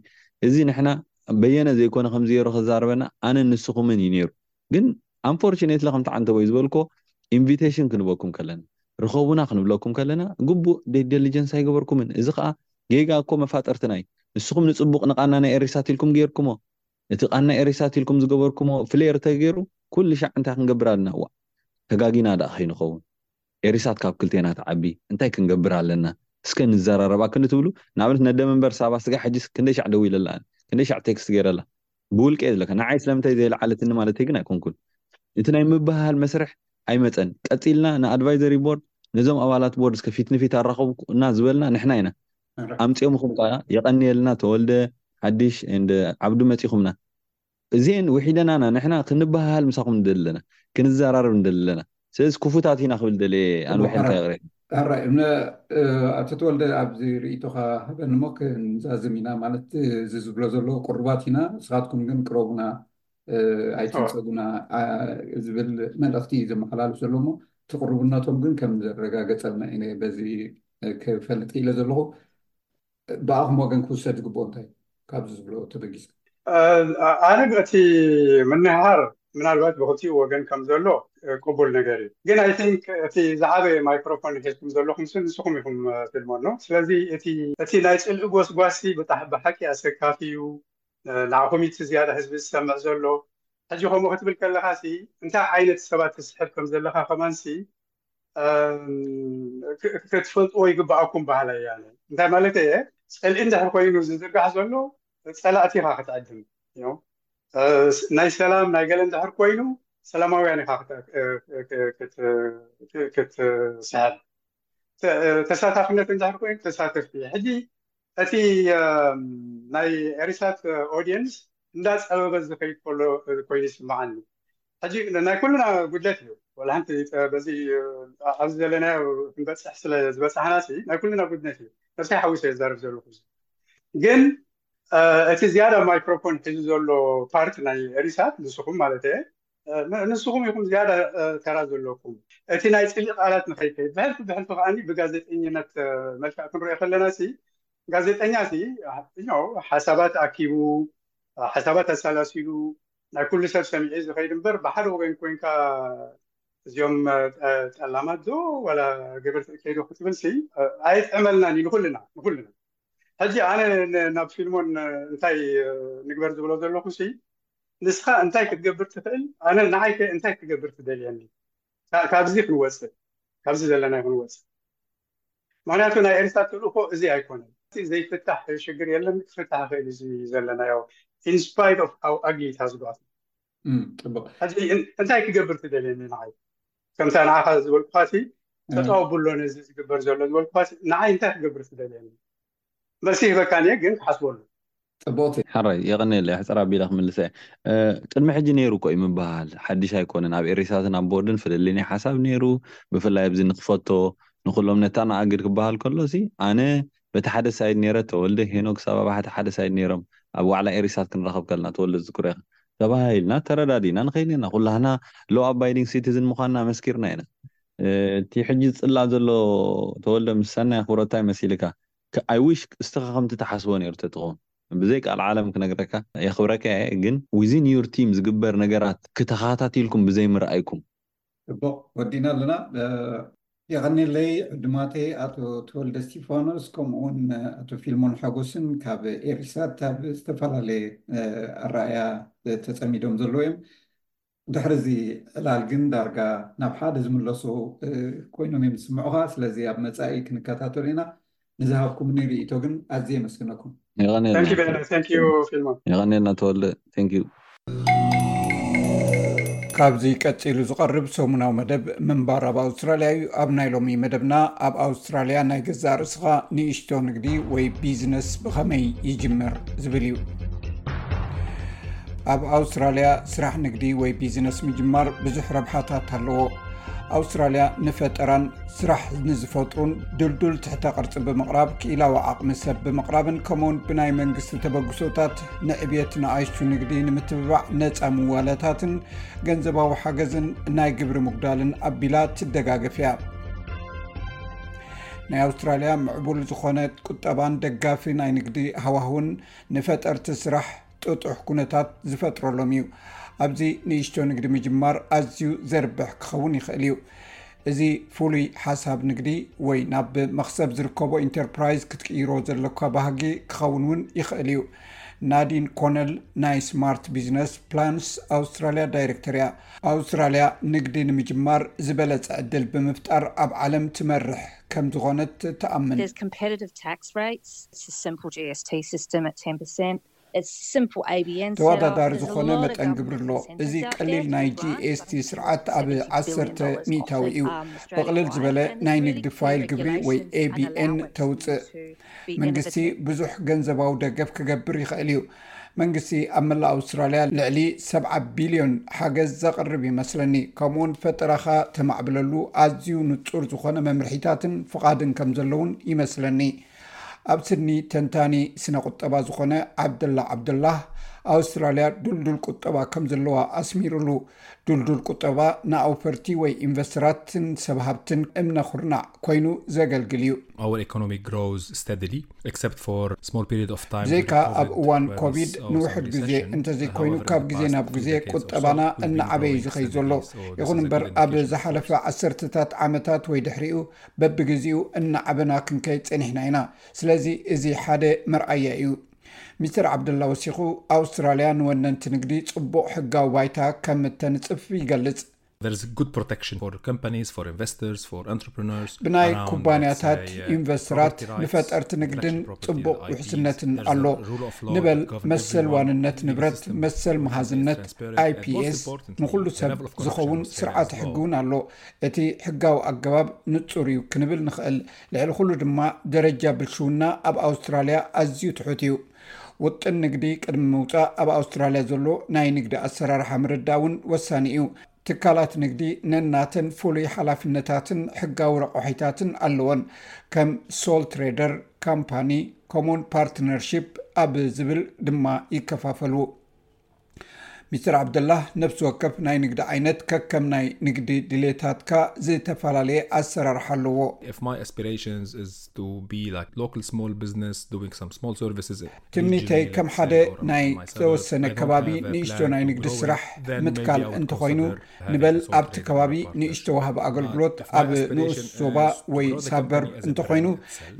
እዚ ንሕና በየነ ዘይኮነ ከምዚ ጌሩ ከዛርበና ኣነን ንስኹምን እዩ ኔሩ ግን ኣንፎርችኔትሊ ከምቲ ዓንተቦይ ዝበልኮ ኢንቪቴሽን ክንበኩም ከለና ርኸቡና ክንብለኩም ከለና ግቡእ ዴይ ደሊጀንስ ኣይገበርኩምን እዚ ከኣ ጌጋ እኮ መፋጠርትና እዩ ንስኹም ንጽቡቕ ንቓና ናይ ኤሪሳት ኢልኩም ጌርኩሞ እቲ ቃና ኤሪሳት ኢልኩም ዝገበርኩሞ ፍሌር ተገይሩ ኩልሻዕ እንታይ ክንገብር ኣለና ዋእ ተጋጊና ደኣ ከይንኸውን ኤሪሳት ካብ ክልቴና ትዓቢ እንታይ ክንገብር ኣለና እስከ ንዘራረብ ኣክንዲ ትብሉ ንኣብነት ነደ መንበር ሳባ ስጋዕ ሕጂስ ክንደይ ሻዕ ደዊለላ ኣነ ክንደይ ሻዕ ቴክስት ጌረላ ብውልቀ እየ ዝብለካ ንዓይ ስለምንታይ ዘየልዓለትኒ ማለተይ ግን ኣይኮንኩን እቲ ናይ ምብህሃል መስርሕ ኣይመጸን ቀጺልና ንኣድቫይዘሪ ቦርድ ነዞም ኣባላት ቦርድ እስከ ፊት ንፊት ኣራኽቡና ዝበልና ንሕና ኢና ኣምጺኦምኹም ከኣ የቀንየልና ተወልደ ሓዲሽ and ዓብዱ መጺኹምና እዚኤን ውሒደናና ንሕና ክንበሃሃል ምሳኹም ንደሊ ኣለና ክንዘራረብ ንደሊ ኣለና ስለዚ ክፉታት ኢና ክብል ደልየ ኣንውሐልካ ይቅሬታ። ሐራይ እም ኣቶ ተወልደ ኣብዚ ርኢቶኻ ሃበኒ እሞ ክንዛዝም ኢና ማለት እዚ ዝብሎ ዘሎ ቅሩባት ኢና ንስኻትኩም ግን ቅረቡና ኣይትንፀጉና ዝብል መልእኽቲ እዩ ዘመሓላልፍ ዘሎ እሞ እቲ ቅሩብነቶም ግን ከም ዘረጋገፀልና እዩ በዚ ክፈልጥ ክኢለ ዘለኹ። ብኣኹም ወገን ክውሰድ ዝግብኦ እንታይ እዩ ካብዚ ዝብሎ ተበጊስካ? ኣነ በቲ ምንህሃር ምናልባት ብኽልቲኡ ወገን ከም ዘሎ ቅቡል ነገር እዩ ግን ኣይ ቲንክ እቲ ዝዓበየ ማይክሮፎን ሒዝኩም ዘለኹምሲ ንስኹም ኢኹም ትልመኖ ስለዚ እቲ ናይ ጽልኢ ጎስጓስሲ ብሓቂ ኣሰካፊ እዩ ንዓኹም እዩ እቲ ዝያዳ ህዝቢ ዝሰምዕ ዘሎ ሕጂ ከምኡ ክትብል ከለኻሲ እንታይ ዓይነት ሰባት ትስሕብ ከም ዘለኻ ከማንሲ ክትፈልጥዎ ይግባኣኩም በሃላይ እያ እንታይ ማለት እየ ፅልኢ እንድሕር ኮይኑ ዝዝርጋሕ ዘሎ ፀላእቲ ኢኻ ክትዕድም ናይ ሰላም ናይ ገለ እንድሕር ኮይኑ ሰላማውያን ኢኻ ክትስሕብ ተሳታፍነት እንድሕር ኮይኑ ተሳተፍቲ ሕጂ እቲ ናይ ኤሪሳት ኦድየንስ እንዳፀበበ ዝኸይድ ከሎ ኮይኑ ይስመዓኒ ሕጂ ናይ ኩልና ጉድለት እዩ ወላ ሓንቲ በዚ ኣብዚ ዘለናዮ ክንበፅሕ ስለ ዝበፃሕና ሲ ናይ ኩልና ጉድነት እዩ ነብሰይ ሓዊሰ የዛርብ ዘለኹ እዚ ግን እቲ ዝያዳ ማይክሮፎን ሒዙ ዘሎ ፓርት ናይ ኤሪሳት ንስኹም ማለት እየ ንስኹም ኢኹም ዝያዳ ተራ ዘለኩም እቲ ናይ ፅልኢ ቃላት ንኸይከይድ ብሕልፊ ብሕልፊ ከዓኒ ብጋዜጠኝነት መልክዕ ክንሪኦ ከለና ሲ ጋዜጠኛ ሲ ሓሳባት ኣኪቡ ሓሳባት ኣሰላሲሉ ናይ ኩሉ ሰብ ሰሚዒ ዝኸይድ እምበር ብሓደ ወገን ኮንካ እዚኦም ጠላማት ዶ ዋላ ገበርቲ እከይዶ ክትብል ሲ ኣይጥዕመልናን እዩ ንኩልና ንኩልና ሕጂ ኣነ ናብ ፊልሞን እንታይ ንግበር ዝብሎ ዘለኹ ሲ ንስኻ እንታይ ክትገብር ትኽእል ኣነ ንዓይ ከ እንታይ ክገብር ትደልየኒ ካብዚ ክንወጽእ ካብዚ ዘለናዮ ክንወጽእ ምክንያቱ ናይ ኤርትራ ተልእኮ እዚ ኣይኮነን ዘይፍታሕ ሽግር የለን ክፍታሕ ይኽእል እዚ ዘለናዮ ኢንስፓይት ኦፍ ሃው ኣግሊ ኢት ሃዝ ጋት ፅቡቅ ሕዚ እንታይ ክገብር ትደልየኒ ንዓይ ከምታ ንዓኻ ዝበልኩኻሲ ተፃወብሎ ነዚ ዝግበር ዘሎ ዝበልኩኻሲ ንዓይ እንታይ ክገብር ትደልየኒ መልሲ ይህበካን እየ ግን ክሓስበሉ። ጽብቕቲ ሐራይ የቐኔለይ ኣሕጽር ኣቢለ ክምልሳ እየ ቅድሚ ሕጂ ኔሩ እኮ እዩ ምብሃል ሓዲሽ ኣይኮነን ኣብ ኤሪሳትን ኣብ ቦርድን ፍልልይ ናይ ሓሳብ ኔሩ ብፍላይ ኣብዚ ንክፈቶ ንኩሎም ነታኣናኣግድ ክብሃል ከሎ ሲ ኣነ በቲ ሓደ ሳይድ ኔረ ተወልደ ሄኖክ ሳባ ባሕታ ሓደ ሳይድ ኔሮም ኣብ ዋዕላ ኤሪሳት ክንራኸብ ከለና ተወልደ ዝዝክሮ ኢኻ ተባሃሂልና ተረዳዲእና ንኸይድ ኔርና ኩላህና ሎው ኣባይዲንግ ሲቲዝን ምዃንና ኣመስኪርና ኢና እቲ ሕጂ ዝጽላእ ዘሎ ተወልደ ምስ ሰናይ ኣኽብሮታይ መሲልካ I wish እስኻ ከምቲ ትሓስቦ ኔሩ ተትኸውን ብዘይ ቃልዓለም ክነግረካ የኽብረካ እየ ግን within your team ዝግበር ነገራት ክተኻታቲልኩም ብዘይ ምርኣይኩም። ጽቡቕ ወዲእና ኣለና የቐኔለይ ዕዱማተይ ኣቶ ተወልደ እስቲፋኖስ ከምኡ ውን ኣቶ ፊልሞን ሓጎስን ካብ ኤሪሳት ኣብ ዝተፈላለየ ኣረኣእያ ተጸሚዶም ዘለዉ እዮም ድሕሪ እዚ ዕላል ግን ዳርጋ ናብ ሓደ ዝምለሱ ኮይኖም እዮም ዝስምዑኻ ስለዚ ኣብ መጻኢ ክንከታተሎ ኢና ንዝሃብኩምኒ ርእይቶ ግን ኣዝየ የመስግነኩም። የቐንየልና ተወልደ Thank you። ካብዚ ቀጺሉ ዝቐርብ ሰሙናዊ መደብ ምንባር ኣብ ኣውስትራልያ እዩ። ኣብ ናይ ሎሚ መደብና ኣብ ኣውስትራልያ ናይ ገዛእ ርእስኻ ንእሽቶ ንግዲ ወይ ቢዝነስ ብኸመይ ይጅምር ዝብል እዩ። ኣብ ኣውስትራልያ ስራሕ ንግዲ ወይ ቢዝነስ ምጅማር ብዙሕ ረብሓታት ኣለዎ ኣውስትራልያ ንፈጠራን ስራሕ ንዝፈጥሩን ድልዱል ትሕተ ቅርፂ ብምቕራብ ክኢላዊ ዓቕሚ ሰብ ብምቕራብን ከምኡውን ብናይ መንግስቲ ተበግሶታት ንዕብት ንኣይሹ ንግዲ ንምትብባዕ ነፃ ምዋለታትን ገንዘባዊ ሓገዝን ናይ ግብሪ ምጉዳልን ኣቢላ ትደጋገፍ እያ ናይ ኣውስትራልያ ምዕቡል ዝኾነ ቁጠባን ደጋፊ ናይ ንግዲ ሃዋህውን ንፈጠርቲ ስራሕ ጥጡሕ ኩነታት ዝፈጥረሎም እዩ ኣብዚ ንእሽቶ ንግዲ ምጅማር ኣዝዩ ዘርብሕ ክኸውን ይኽእል እዩ እዚ ፍሉይ ሓሳብ ንግዲ ወይ ናብ መክሰብ ዝርከቦ ኢንተርፕራይዝ ክትቅይሮ ዘለካ ባህጊ ክኸውን እውን ይኽእል እዩ ናዲን ኮነል ናይ ስማርት ቢዝነስ ፕላንስ ኣውስትራልያ ዳይረክተር እያ ኣውስትራልያ ንግዲ ንምጅማር ዝበለፀ ዕድል ብምፍጣር ኣብ ዓለም ትመርሕ ከም ዝኾነት ትኣምን። ተወዳዳሪ ዝኾነ መጠን ግብሪ ኣሎ። እዚ ቀሊል ናይ GST ስርዓት ኣብ ዓሰርተ ሚኢታዊ እዩ። ብቕልል ዝበለ ናይ ንግዲ ፋይል ግብሪ ወይ ABN ተውጽእ። መንግስቲ ብዙሕ ገንዘባዊ ደገፍ ክገብር ይኸእል እዩ። መንግስቲ ኣብ መላእ ኣውስትራልያ ልዕሊ ሰብዓ ቢልዮን ሓገዝ ዘቕርብ ይመስለኒ፣ ከምኡውን ፈጠራኻ ተማዕብለሉ ኣዝዩ ንጹር ዝኾነ መምርሒታትን ፍቓድን ከም ዘሎውን ይመስለኒ። ኣብ ስድኒ ተንታኒ ስነ ቁጠባ ዝኾነ ዓብደላ ዓብዱላህ ኣውስትራልያ ዱልዱል ቁጠባ ከም ዘለዋ ኣስሚሩሉ። ድልዱል ቁጠባ ንኣውፈርቲ ወይ ኢንቨስተራትን ሰብ ሃብትን እምነ ኩርናዕ ኮይኑ ዘገልግል እዩ። ብዘይካ ኣብ እዋን ኮቪድ ንውሑድ ግዜ እንተዘይኮይኑ ካብ ግዜ ናብ ግዜ ቁጠባና እናዓበየ እዩ ዝኸይድ ዘሎ። ይኹን እምበር ኣብ ዝሓለፈ ዓሰርተታት ዓመታት ወይ ድሕሪኡ በብግዜኡ እናዓበና ክንከይድ ፀኒሕና ኢና። ስለዚ እዚ ሓደ መርኣያ እዩ። ሚስተር ዓብደላ ወሲኹ፣ ኣውስትራልያ ንወነንቲ ንግዲ ጽቡቕ ሕጋዊ ባይታ ከም እተንጽፍ ይገልጽ። ብናይ ኩባንያታት፣ ኢንቨስተራት፣ ንፈጠርቲ ንግድን ጽቡቕ ውሕስነትን ኣሎ። ንበል መሰል ዋንነት ንብረት፣ መሰል መሃዝነት፣ IPS፣ ንዅሉ ሰብ ዝኸውን ስርዓተ ሕጊ እውን ኣሎ። እቲ ሕጋዊ ኣገባብ ንጹር እዩ ክንብል ንኽእል። ልዕሊ ኹሉ ድማ ደረጃ ብልሽውና ኣብ ኣውስትራሊያ ኣዝዩ ትሑት እዩ። ውጥን ንግዲ ቅድሚ ምውፃእ ኣብ ኣውስትራሊያ ዘሎ ናይ ንግዲ ኣሰራርሓ ምርዳእ እውን ወሳኒ እዩ። ትካላት ንግዲ ነናተን ፍሉይ ሓላፍነታትን ሕጋዊ ረቋሒታትን ኣለወን፣ ከም ሶል ትሬደር ካምፓኒ፣ ኮሙን ፓርትነርሺፕ ኣብ ዝብል ድማ ይከፋፈሉ። ሚስተር ዓብደላ ነብሲ ወከፍ ናይ ንግዲ ዓይነት ከከም ናይ ንግዲ ድሌታትካ ዝተፈላለየ ኣሰራርሓ ኣለዎ። ትምኒተይ ከም ሓደ ናይ ዝተወሰነ ከባቢ ንእሽቶ ናይ ንግዲ ስራሕ ምትካል እንተኾይኑ፣ ንበል ኣብቲ ከባቢ ንእሽቶ ዋህቢ ኣገልግሎት ኣብ ንኡስ ዞባ ወይ ሳበር እንተኮይኑ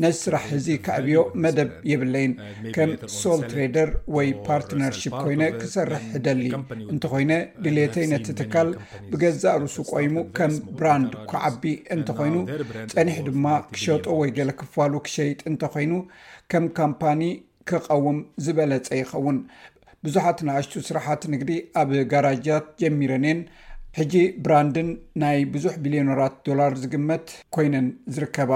ነዚ ስራሕ እዚ ከዕብዮ መደብ የብለይን ከም ሶል ትሬደር ወይ ፓርትነርሽፕ ኮይነ ክሰርሕ እደሊ እንተኮይነ ድሌተይ ነቲ ትካል ብገዛእ ርእሱ ቆይሙ ከም ብራንድ ኳዓቢ እንተኮይኑ ፀኒሕ ድማ ክሸጦ ወይ ገለ ክፋሉ ክሸይጥ እንተኮይኑ ከም ካምፓኒ ክቐውም ዝበለጸ ይኸውን። ብዙሓት ንኣሽቱ ስራሓት ንግዲ ኣብ ጋራጃት ጀሚረን እየን፣ ሕጂ ብራንድን ናይ ብዙሕ ቢልዮነራት ዶላር ዝግመት ኮይነን ዝርከባ።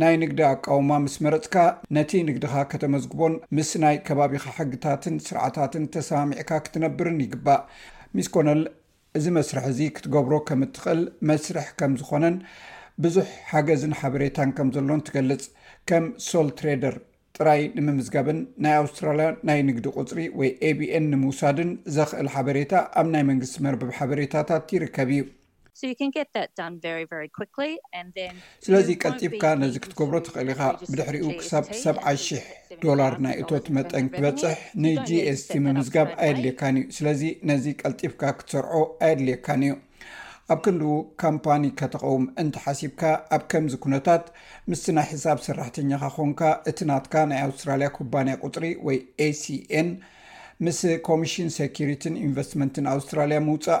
ናይ ንግዲ ኣቃውማ ምስ መረጽካ፣ ነቲ ንግድኻ ከተመዝግቦን ምስ ናይ ከባቢኻ ሕግታትን ስርዓታትን ተሰማሚዕካ ክትነብርን ይግባእ። ሚስ ኮነል፣ እዚ መስርሕ እዚ ክትገብሮ ከም እትኽእል መስርሕ ከም ዝኾነን ብዙሕ ሓገዝን ሓበሬታን ከም ዘሎን ትገልጽ። ከም ሶል ትሬደር ጥራይ ንምምዝጋብን ናይ ኣውስትራልያ ናይ ንግዲ ቁጽሪ ወይ ABN ንምውሳድን ዘኽእል ሓበሬታ ኣብ ናይ መንግስቲ መርበብ ሓበሬታታት ይርከብ እዩ። ስለዚ ቀልጢፍካ ነዚ ክትገብሮ ትኽእል ኢኻ ብድሕሪኡ ክሳብ ሰብዓይ ሽሕ ዶላር ናይ እቶት መጠን ክበፅሕ ንጂስቲ ምምዝጋብ ኣየድልየካን እዩ ስለዚ ነዚ ቀልጢፍካ ክትሰርዖ ኣየድልየካን እዩ ኣብ ክንዲ ካምፓኒ ከተቀውም እንተሓሲብካ ኣብ ከምዚ ኩነታት ምስቲ ናይ ሕሳብ ሰራሕተኛካ ኮንካ እቲ ናትካ ናይ ኣውስትራልያ ኩባንያ ቁፅሪ ወይ ኤሲኤን ምስ ኮሚሽን ሰኪሪትን ኢንቨስትመንትን ኣውስትራልያ ምውፃእ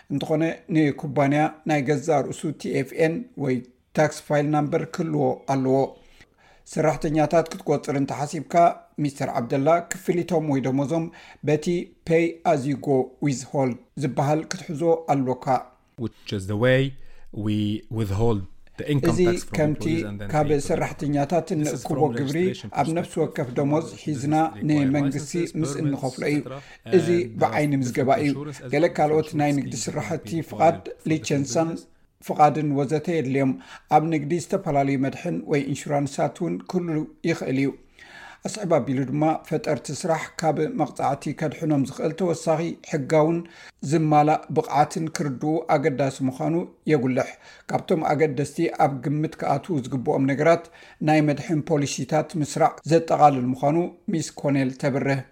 እንተኾነ ንኩባንያ ናይ ገዛእ ርእሱ ቲኤፍኤን ወይ ታክስ ፋይል ናምበር ክህልዎ ኣለዎ። ሰራሕተኛታት ክትቆፅር እንተሓሲብካ ሚስተር ዓብደላ ክፍሊቶም ወይ ደሞዞም በቲ ፔይ ኣዝ ዩ ጎ ዊዝ ሆልድ ዝበሃል ክትሕዞ ኣሎካ። እዚ ከምቲ ካብ ሰራሕተኛታት እንእክቦ ግብሪ ኣብ ነፍሲ ወከፍ ደሞዝ ሒዝና ንመንግስቲ ምስ እንኸፍሎ እዩ። እዚ ብዓይኒ ምዝገባ እዩ ገለ ካልኦት ናይ ንግዲ ስራሕቲ ፍቓድ ሊቸንሳን ፍቓድን ወዘተ የድልዮም ኣብ ንግዲ ዝተፈላለዩ መድሕን ወይ ኢንሹራንሳት እውን ክህሉ ይኽእል እዩ ኣስዕብ ኣቢሉ ድማ ፈጠርቲ ስራሕ ካብ መቕፃዕቲ ከድሕኖም ዝኽእል ተወሳኺ ሕጋውን ዝማላእ ብቕዓትን ክርድኡ ኣገዳሲ ምዃኑ የጉልሕ ካብቶም ኣገደስቲ ኣብ ግምት ክኣትዉ ዝግብኦም ነገራት ናይ መድሕን ፖሊሲታት ምስራዕ ዘጠቓልል ምዃኑ ሚስ ኮኔል ተብርህ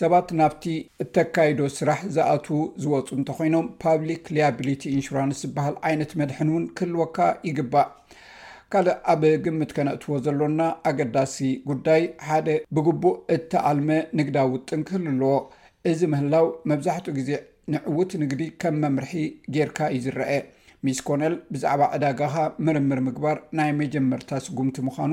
ሰባት ናብቲ እተካይዶ ስራሕ ዝኣትዉ ዝወጹ እንተኾይኖም ፓብሊክ ሊያቢሊቲ ኢንሹራንስ ዝበሃል ዓይነት መድሕን እውን ክህልወካ ይግባእ። ካልእ ኣብ ግምት ከነእትዎ ዘሎና ኣገዳሲ ጉዳይ ሓደ ብግቡእ እተኣልመ ንግዳዊ ውጥን ክህሉ ኣለዎ። እዚ ምህላው መብዛሕትኡ ግዜ ንዕዉት ንግዲ ከም መምርሒ ጌርካ እዩ ዝረኣ። ሚስ ኮነል ብዛዕባ ዕዳጋኻ ምርምር ምግባር ናይ መጀመርታ ስጉምቲ ምዃኑ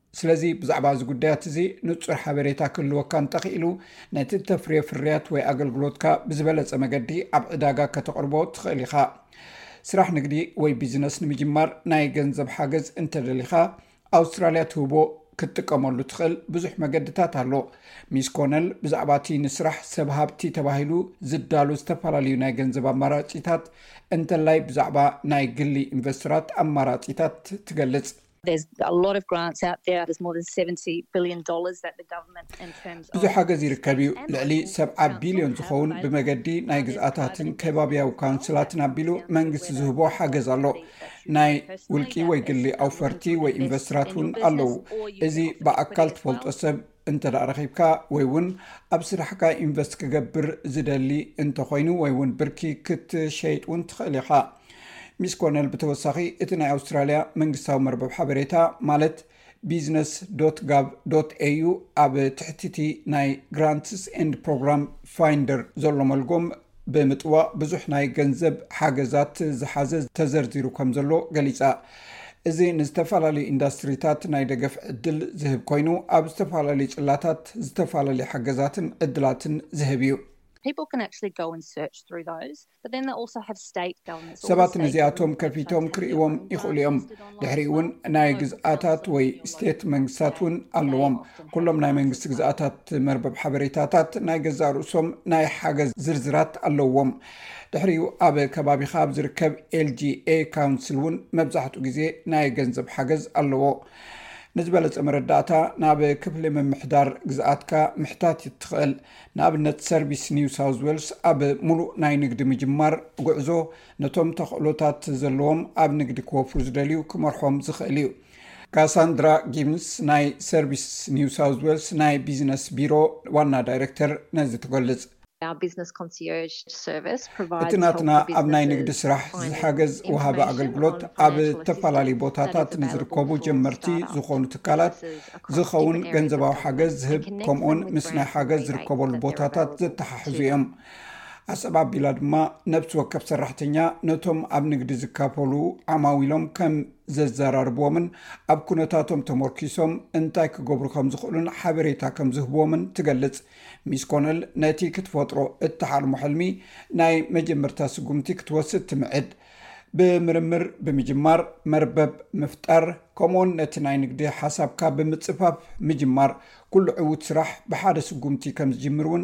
ስለዚ ብዛዕባ እዚ ጉዳያት እዚ ንጹር ሓበሬታ ክህልወካ እንተኽኢሉ ነቲ እተፍርዮ ፍርያት ወይ ኣገልግሎትካ ብዝበለጸ መገዲ ኣብ ዕዳጋ ከተቕርቦ ትኽእል ኢኻ። ስራሕ ንግዲ ወይ ቢዝነስ ንምጅማር ናይ ገንዘብ ሓገዝ እንተደሊኻ፣ ኣውስትራልያ ትህቦ ክትጥቀመሉ ትኽእል ብዙሕ መገድታት ኣሎ። ሚስ ኮነል ብዛዕባ እቲ ንስራሕ ሰብ ሃብቲ ተባሂሉ ዝዳሎ ዝተፈላለዩ ናይ ገንዘብ ኣማራጺታት እንተላይ ብዛዕባ ናይ ግሊ ኢንቨስተራት ኣማራጺታት ትገልጽ። ብዙሕ ሓገዝ ይርከብ እዩ። ልዕሊ ሰብዓ ቢልዮን ዝኸውን ብመገዲ ናይ ግዝኣታትን ከባብያዊ ካውንስላትን ኣቢሉ መንግስቲ ዝህቦ ሓገዝ ኣሎ። ናይ ውልቂ ወይ ግሊ ኣውፈርቲ ወይ ኢንቨስትራት እውን ኣለው። እዚ ብኣካል ትፈልጦ ሰብ እንተ ረኺብካ ወይ ውን ኣብ ስራሕካ ኢንቨስት ክገብር ዝደሊ እንተኾይኑ ወይ ውን ብርኪ ክትሸይጥ ውን ትኽእል ኢኻ። ሚስ ኮነል ብተወሳኺ እቲ ናይ ኣውስትራሊያ መንግስታዊ መርበብ ሓበሬታ ማለት Business ዶት ጋቭ ዶት ኤዩ ኣብ ትሕቲቲ ናይ Grants and Program Finder ዘሎ መልጎም ብምጥዋቕ ብዙሕ ናይ ገንዘብ ሓገዛት ዝሓዘ ተዘርዚሩ ከምዘሎ ገሊጻ። እዚ ንዝተፈላለዩ ኢንዳስትሪታት ናይ ደገፍ ዕድል ዝህብ ኮይኑ፣ ኣብ ዝተፈላለዩ ጽላታት ዝተፈላለዩ ሓገዛትን ዕድላትን ዝህብ እዩ። ሰባት ነዚኣቶም ከፊቶም ክርእይዎም ይኽእሉ እዮም። ድሕሪኡ እውን ናይ ግዝኣታት ወይ ስቴት መንግስታት እውን ኣለዎም ኩሎም ናይ መንግስቲ ግዝኣታት መርበብ ሓበሬታታት ናይ ገዛ ርእሶም ናይ ሓገዝ ዝርዝራት ኣለዎም ድሕሪኡ ኣብ ከባቢካ ብ ዝርከብ ኤልጂኤ ካውንስል እውን መብዛሕትኡ ግዜ ናይ ገንዘብ ሓገዝ ኣለዎ ንዝበለፀ መረዳእታ ናብ ክፍሊ ምምሕዳር ግዝኣትካ ምሕታት ይትኽእል ንኣብነት ሰርቪስ ኒው ሳውዝ ወልስ ኣብ ሙሉእ ናይ ንግዲ ምጅማር ጉዕዞ ብ ነቶም ተኽእሎታት ዘለዎም ኣብ ንግዲ ክወፍሩ ዝደልዩ ክመርሖም ዝኽእል እዩ። ካሳንድራ ጊምስ ናይ ሰርቪስስ ኒው ሳውዝ ዌልስ ናይ ቢዝነስ ቢሮ ዋና ዳይረክተር ነዚ ትገልጽ። እቲ ናትና ኣብ ናይ ንግዲ ስራሕ ዝሓገዝ ወሃቢ ኣገልግሎት ኣብ እተፈላለዩ ቦታታት ንዝርከቡ ጀመርቲ ዝኾኑ ትካላት ዝኸውን ገንዘባዊ ሓገዝ ዝህብ ከምኡውን ምስ ናይ ሓገዝ ዝርከበሉ ቦታታት ዘተሓሕዙ እዮም። ኣፀባቢላ ድማ ነብሲ ወከፍ ሰራሕተኛ ነቶም ኣብ ንግዲ ዝካፈሉ ዓማዊሎም ከም ዘዘራርብዎምን ኣብ ኩነታቶም ተሞርኪሶም እንታይ ክገብሩ ከም ዝኽእሉን ሓበሬታ ከም ዝህብዎምን ትገልፅ ሚስ ኮነል ነቲ ክትፈጥሮ እትሓልሞ ሕልሚ ናይ መጀመርታ ስጉምቲ ክትወስድ ትምዕድ ብምርምር ብምጅማር መርበብ ምፍጣር ከምኡ ውን ነቲ ናይ ንግዲ ሓሳብካ ብምፅፋፍ ምጅማር ኩሉ ዕውት ስራሕ ብሓደ ስጉምቲ ከም ዝጅምር እውን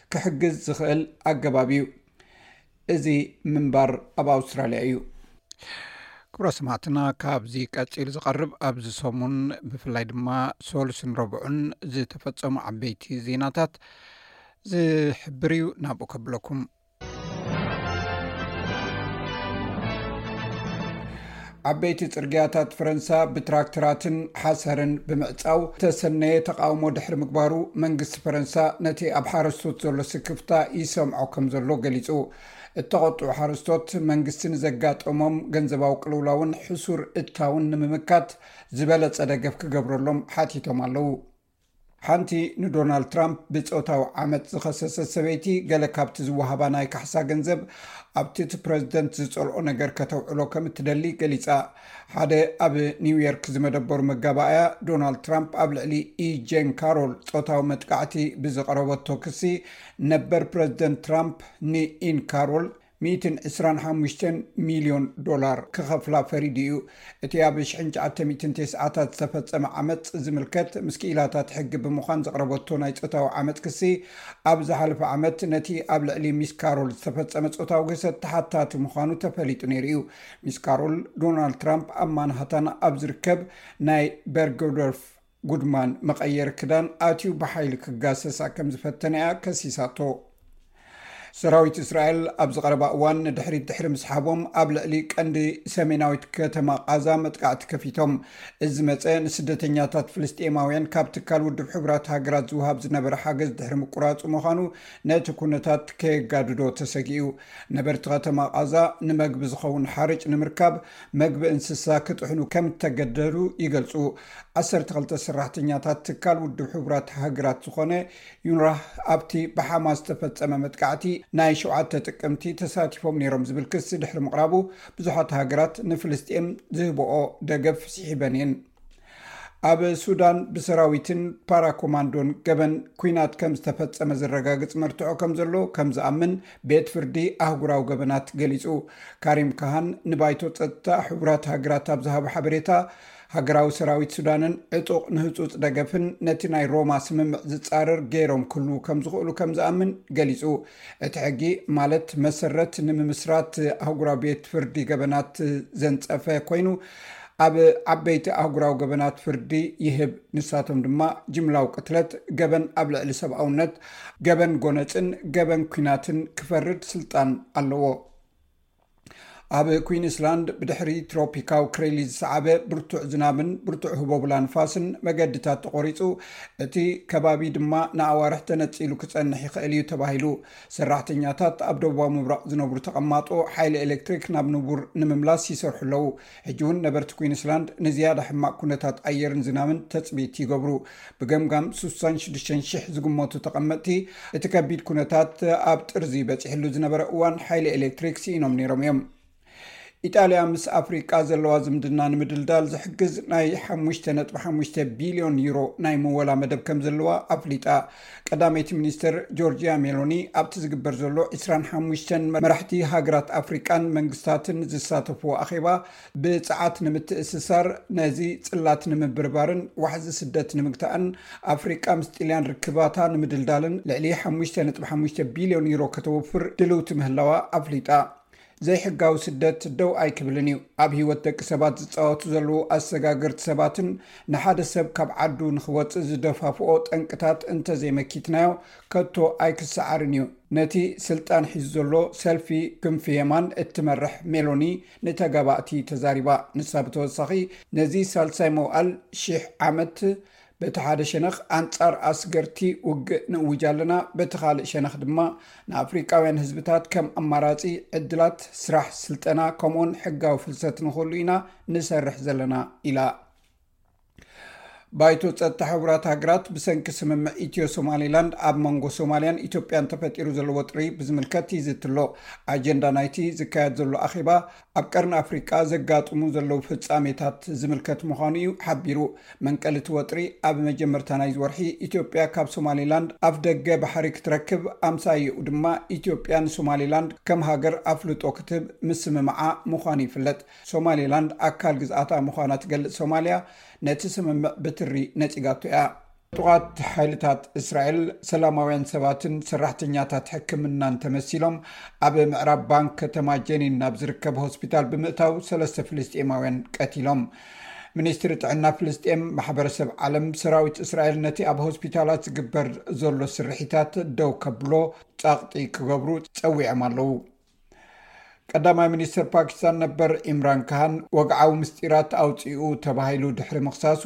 ክሕግዝ ዝኽእል ኣገባብ እዩ እዚ ምንባር ኣብ ኣውስትራልያ እዩ። ክብረ ሰማዕትና ካብዚ ቀፂሉ ዝቐርብ ኣብዚ ሰሙን ብፍላይ ድማ ሰሉስን ረብዑን ዝተፈፀሙ ዓበይቲ ዜናታት ዝሕብር እዩ ናብኡ ከብለኩም። ዓበይቲ ጽርግያታት ፈረንሳ ብትራክተራትን ሓሰርን ብምዕጻው ዝተሰነየ ተቓውሞ ድሕሪ ምግባሩ መንግስቲ ፈረንሳ ነቲ ኣብ ሓረስቶት ዘሎ ስክፍታ ይሰምዖ ከም ዘሎ ገሊጹ። እተቖጥዑ ሓረስቶት መንግስቲ ንዘጋጠሞም ገንዘባዊ ቅልውላውን ሕሱር እታውን ንምምካት ዝበለጸ ደገፍ ክገብረሎም ሓቲቶም ኣለዉ። ሓንቲ ንዶናልድ ትራምፕ ብጾታዊ ዓመጽ ዝኸሰሰት ሰበይቲ ገለ ካብቲ ዝወሃባ ናይ ካሕሳ ገንዘብ ኣብቲ እቲ ፕረዚደንት ዝጸልኦ ነገር ከተውዕሎ ከም እትደሊ ገሊጻ። ሓደ ኣብ ኒውዮርክ ዝመደበሩ መጋባእያ ዶናልድ ትራምፕ ኣብ ልዕሊ ኢ ጄን ካሮል ጾታዊ መጥቃዕቲ ብዝቐረበቶ ክሲ ነበር ፕረዚደንት ትራምፕ ንኢን ካሮል ሚእትን ዕስራን ሓሙሽተን ሚልዮን ዶላር ክኸፍላ ፈሪዱ እዩ። እቲ ኣብ ሽሕን ትሽዓተ ሚእትን ቴስዓታት ዝተፈጸመ ዓመጽ ዝምልከት ምስ ክኢላታት ሕጊ ብምዃን ዘቕረበቶ ናይ ጾታዊ ዓመጽ ክሲ፣ ኣብ ዝሓለፈ ዓመት ነቲ ኣብ ልዕሊ ሚስ ካሮል ዝተፈጸመ ጾታዊ ግህሰት ተሓታቲ ምዃኑ ተፈሊጡ ነይሩ እዩ። ሚስ ካሮል፣ ዶናልድ ትራምፕ ኣብ ማንሃታን ኣብ ዝርከብ ናይ በርገዶርፍ፣ ጉድማን መቐየሪ ክዳን ኣትዩ ብሓይሊ ክጋሰሳ ከም ዝፈተነ'ያ ከሲሳቶ። ሰራዊት እስራኤል ኣብዚ ቀረባ እዋን ንድሕሪት ድሕሪ ምስሓቦም ኣብ ልዕሊ ቀንዲ ሰሜናዊት ከተማ ቓዛ መጥቃዕቲ ከፊቶም። እዚ ዝመፀ ንስደተኛታት ፍልስጤማውያን ካብ ትካል ውድብ ሕቡራት ሃገራት ዝውሃብ ዝነበረ ሓገዝ ድሕሪ ምቁራፁ ምዃኑ ነቲ ኩነታት ከየጋድዶ ተሰጊኡ። ነበርቲ ከተማ ቓዛ ንመግቢ ዝኸውን ሓርጭ ንምርካብ መግቢ እንስሳ ክጥሕኑ ከም እተገደዱ ይገልጹ። ዓሰርተ ክልተ ሰራሕተኛታት ትካል ውድብ ሕቡራት ሃገራት ዝኾነ ዩንራህ ኣብቲ ብሓማስ ዝተፈጸመ መጥቃዕቲ ናይ ሸውዓተ ጥቅምቲ ተሳቲፎም ነይሮም ዝብል ክሲ ድሕሪ ምቕራቡ ብዙሓት ሃገራት ንፍልስጤም ዝህብኦ ደገፍ ስሒበን እየን። ኣብ ሱዳን ብሰራዊትን ፓራ ኮማንዶን ገበን ኩናት ከም ዝተፈፀመ ዝረጋግፅ መርትዖ ከም ዘሎ ከም ዝኣምን ቤት ፍርዲ ኣህጉራዊ ገበናት ገሊፁ ካሪም ካሃን ንባይቶ ፀጥታ ሕቡራት ሃገራት ኣብ ዝሃቦ ሓበሬታ ሃገራዊ ሰራዊት ሱዳንን ዕጡቕ ንህፁፅ ደገፍን ነቲ ናይ ሮማ ስምምዕ ዝፃረር ገይሮም ክህልዉ ከም ዝኽእሉ ከም ዝኣምን ገሊፁ እቲ ሕጊ ማለት መሰረት ንምምስራት ኣህጉራዊ ቤት ፍርዲ ገበናት ዘንፀፈ ኮይኑ ኣብ ዓበይቲ ኣህጉራዊ ገበናት ፍርዲ ይህብ ንሳቶም ድማ ጅምላዊ ቅትለት ገበን ኣብ ልዕሊ ሰብኣውነት ገበን ጎነፅን ገበን ኩናትን ክፈርድ ስልጣን ኣለዎ ኣብ ኲንስላንድ ብድሕሪ ትሮፒካዊ ክሬሊ ዝሰዓበ ብርቱዕ ዝናብን ብርቱዕ ህቦብላ ንፋስን መገድታት ተቖሪፁ እቲ ከባቢ ድማ ንኣዋርሕ ተነፂሉ ክፀንሕ ይኽእል እዩ ተባሂሉ ሰራሕተኛታት ኣብ ደቡባዊ ምብራቕ ዝነብሩ ተቐማጦ ሓይሊ ኤሌክትሪክ ናብ ንቡር ንምምላስ ይሰርሑ ኣለዉ ሕጂ'ውን ነበርቲ ኲንስላንድ ንዝያዳ ሕማቕ ኩነታት ኣየርን ዝናብን ተፅቢት ይገብሩ። ብገምጋም ስሳን ሽዱሽተን ሽሕ ዝግመቱ ተቐመጥቲ፣ እቲ ከቢድ ኩነታት ኣብ ጥርዚ በፂሕሉ ዝነበረ እዋን ሓይሊ ኤሌክትሪክ ስኢኖም ነይሮም እዮም። ኢጣልያ ምስ ኣፍሪቃ ዘለዋ ዝምድና ንምድልዳል ዝሕግዝ ናይ ሓሙሽተ ነጥቢ ሓሙሽተ ቢልዮን ዩሮ ናይ ምወላ መደብ ከምዘለዋ ኣፍሊጣ። ቀዳመይቲ ሚኒስትር ጆርጂያ ሜሎኒ ኣብቲ ዝግበር ዘሎ ዕስራን ሓሙሽተን መራሕቲ ሃገራት ኣፍሪቃን መንግስታትን ዝሳተፍዎ ኣኼባ ብጸዓት ንምትእስሳር ነዚ ጽላት ንምብርባርን ዋሕዚ ስደት ንምግታእን ኣፍሪቃ ምስ ጢልያን ርክባታ ንምድልዳልን ልዕሊ ሓሙሽተ ነጥቢ ሓሙሽተ ቢልዮን ዩሮ ከተወፍር ድልውቲ ምህላዋ ኣፍሊጣ። ዘይሕጋዊ ስደት ደው ኣይክብልን እዩ። ኣብ ህይወት ደቂ ሰባት ዝጻወቱ ዘለዉ ኣሰጋገርቲ ሰባትን ንሓደ ሰብ ካብ ዓዱ ንኽወጽእ ዝደፋፍኦ ጠንቅታት እንተዘይመኪትናዮ ከቶ ኣይክሰዓርን እዩ። ነቲ ስልጣን ሒዙ ዘሎ ሰልፊ ክንፊ የማን እትመርሕ ሜሎኒ ንተጋባእቲ ተዛሪባ። ንሳ ብተወሳኺ ነዚ ሳልሳይ መውኣል ሽሕ ዓመት በቲ ሓደ ሸነኽ ኣንጻር ኣስገርቲ ውግእ ነእውጅ ኣለና፣ በቲ ካልእ ሸነኽ ድማ ንኣፍሪቃውያን ህዝብታት ከም ኣማራጺ ዕድላት ስራሕ፣ ስልጠና ከምኡውን ሕጋዊ ፍልሰት ንኽህሉ ኢና ንሰርሕ ዘለና ኢላ። ባይቶ ጸጥታ ሕቡራት ሃገራት ብሰንኪ ስምምዕ ኢትዮ ሶማሊላንድ ኣብ መንጎ ሶማልያን ኢትዮጵያን ተፈጢሩ ዘሎ ወጥሪ ብዝምልከት ይዝቲ ኣሎ። ኣጀንዳ ናይቲ ዝካየድ ዘሎ ኣኼባ ኣብ ቀርኒ ኣፍሪቃ ዘጋጥሙ ዘለዉ ፍጻሜታት ዝምልከት ምዃኑ እዩ ሓቢሩ። መንቀሊ እቲ ወጥሪ ኣብ መጀመርታ ናይዚ ወርሒ ኢትዮጵያ ካብ ሶማሊላንድ ኣፍደገ ባሕሪ ክትረክብ፣ ኣምሳያኡ ድማ ኢትዮጵያ ንሶማሊላንድ ከም ሃገር ኣፍልጦ ክትህብ ምስምምዓ ምዃኑ ይፍለጥ። ሶማሊላንድ ኣካል ግዝኣታ ምዃና ትገልጽ ሶማልያ ነቲ ስምምዕ ብትሪ ነጺጋቶ እያ። ዕጡቓት ሓይልታት እስራኤል ሰላማውያን ሰባትን ሰራሕተኛታት ሕክምናን ተመሲሎም ኣብ ምዕራብ ባንክ ከተማ ጀኒን ናብ ዝርከብ ሆስፒታል ብምእታው ሰለስተ ፍልስጤማውያን ቀቲሎም። ሚኒስትሪ ጥዕና ፍልስጤም ማሕበረሰብ ዓለም ሰራዊት እስራኤል ነቲ ኣብ ሆስፒታላት ዝግበር ዘሎ ስርሒታት ደው ከብሎ ጸቕጢ ክገብሩ ጸዊዖም ኣለዉ። ቀዳማይ ሚኒስትር ፓኪስታን ነበር ኢምራን ካሃን ወግዓዊ ምስጢራት ኣውፅኡ ተባሂሉ ድሕሪ ምክሳሱ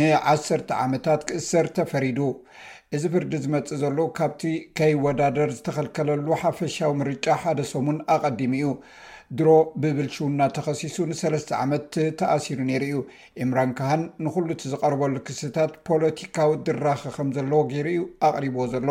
ንዓሰርተ ዓመታት ክእሰር ተፈሪዱ እዚ ፍርዲ ዝመፅእ ዘሎ ካብቲ ከይወዳደር ዝተኸልከለሉ ሓፈሻዊ ምርጫ ሓደ ሰሙን ኣቐዲሙ እዩ ድሮ ብብልሽውና ተኸሲሱ ንሰለስተ ዓመት ተኣሲሩ ነይሩ እዩ ኢምራን ካሃን ንኩሉ እቲ ዝቐርበሉ ክስታት ፖለቲካዊ ድራኸ ከም ዘለዎ ገይሩ እዩ ኣቕሪቦ ዘሎ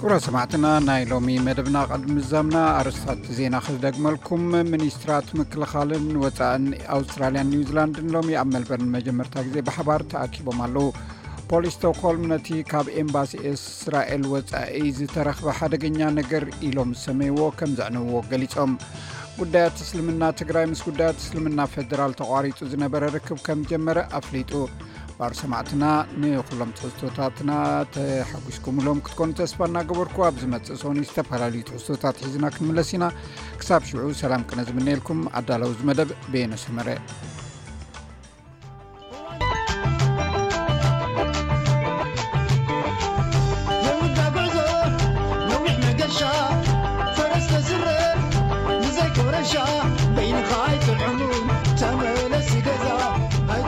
ክብረ ሰማዕትና ናይ ሎሚ መደብና ቅድሚ ዛምና ኣርስታት ዜና ክዝደግመልኩም ሚኒስትራት ምክልኻልን ወፃእን ኣውስትራልያን ኒውዚላንድን ሎሚ ኣብ መልበርን መጀመርታ ግዜ ብሓባር ተኣኪቦም ኣለዉ ፖሊስ ስቶኮልም ነቲ ካብ ኤምባሲ እስራኤል ወፃኢ ዝተረኽበ ሓደገኛ ነገር ኢሎም ዝሰመይዎ ከም ዘዕነዎ ገሊፆም ጉዳያት እስልምና ትግራይ ምስ ጉዳያት እስልምና ፌደራል ተቋሪፁ ዝነበረ ርክብ ከም ጀመረ ኣፍሊጡ ባር ሰማዕትና ንኩሎም ትሕዝቶታትና ተሓጒስኩምሎም ክትኮኑ ተስፋ እናገበርኩ ኣብ ዝመፅእ ሰኒ ዝተፈላለዩ ትሕዝቶታት ሒዝና ክንምለስ ኢና ክሳብ ሽዑ ሰላም ቅነ ዝምነየልኩም ኣዳለዊ ዝመደብ ቤኖሰመረ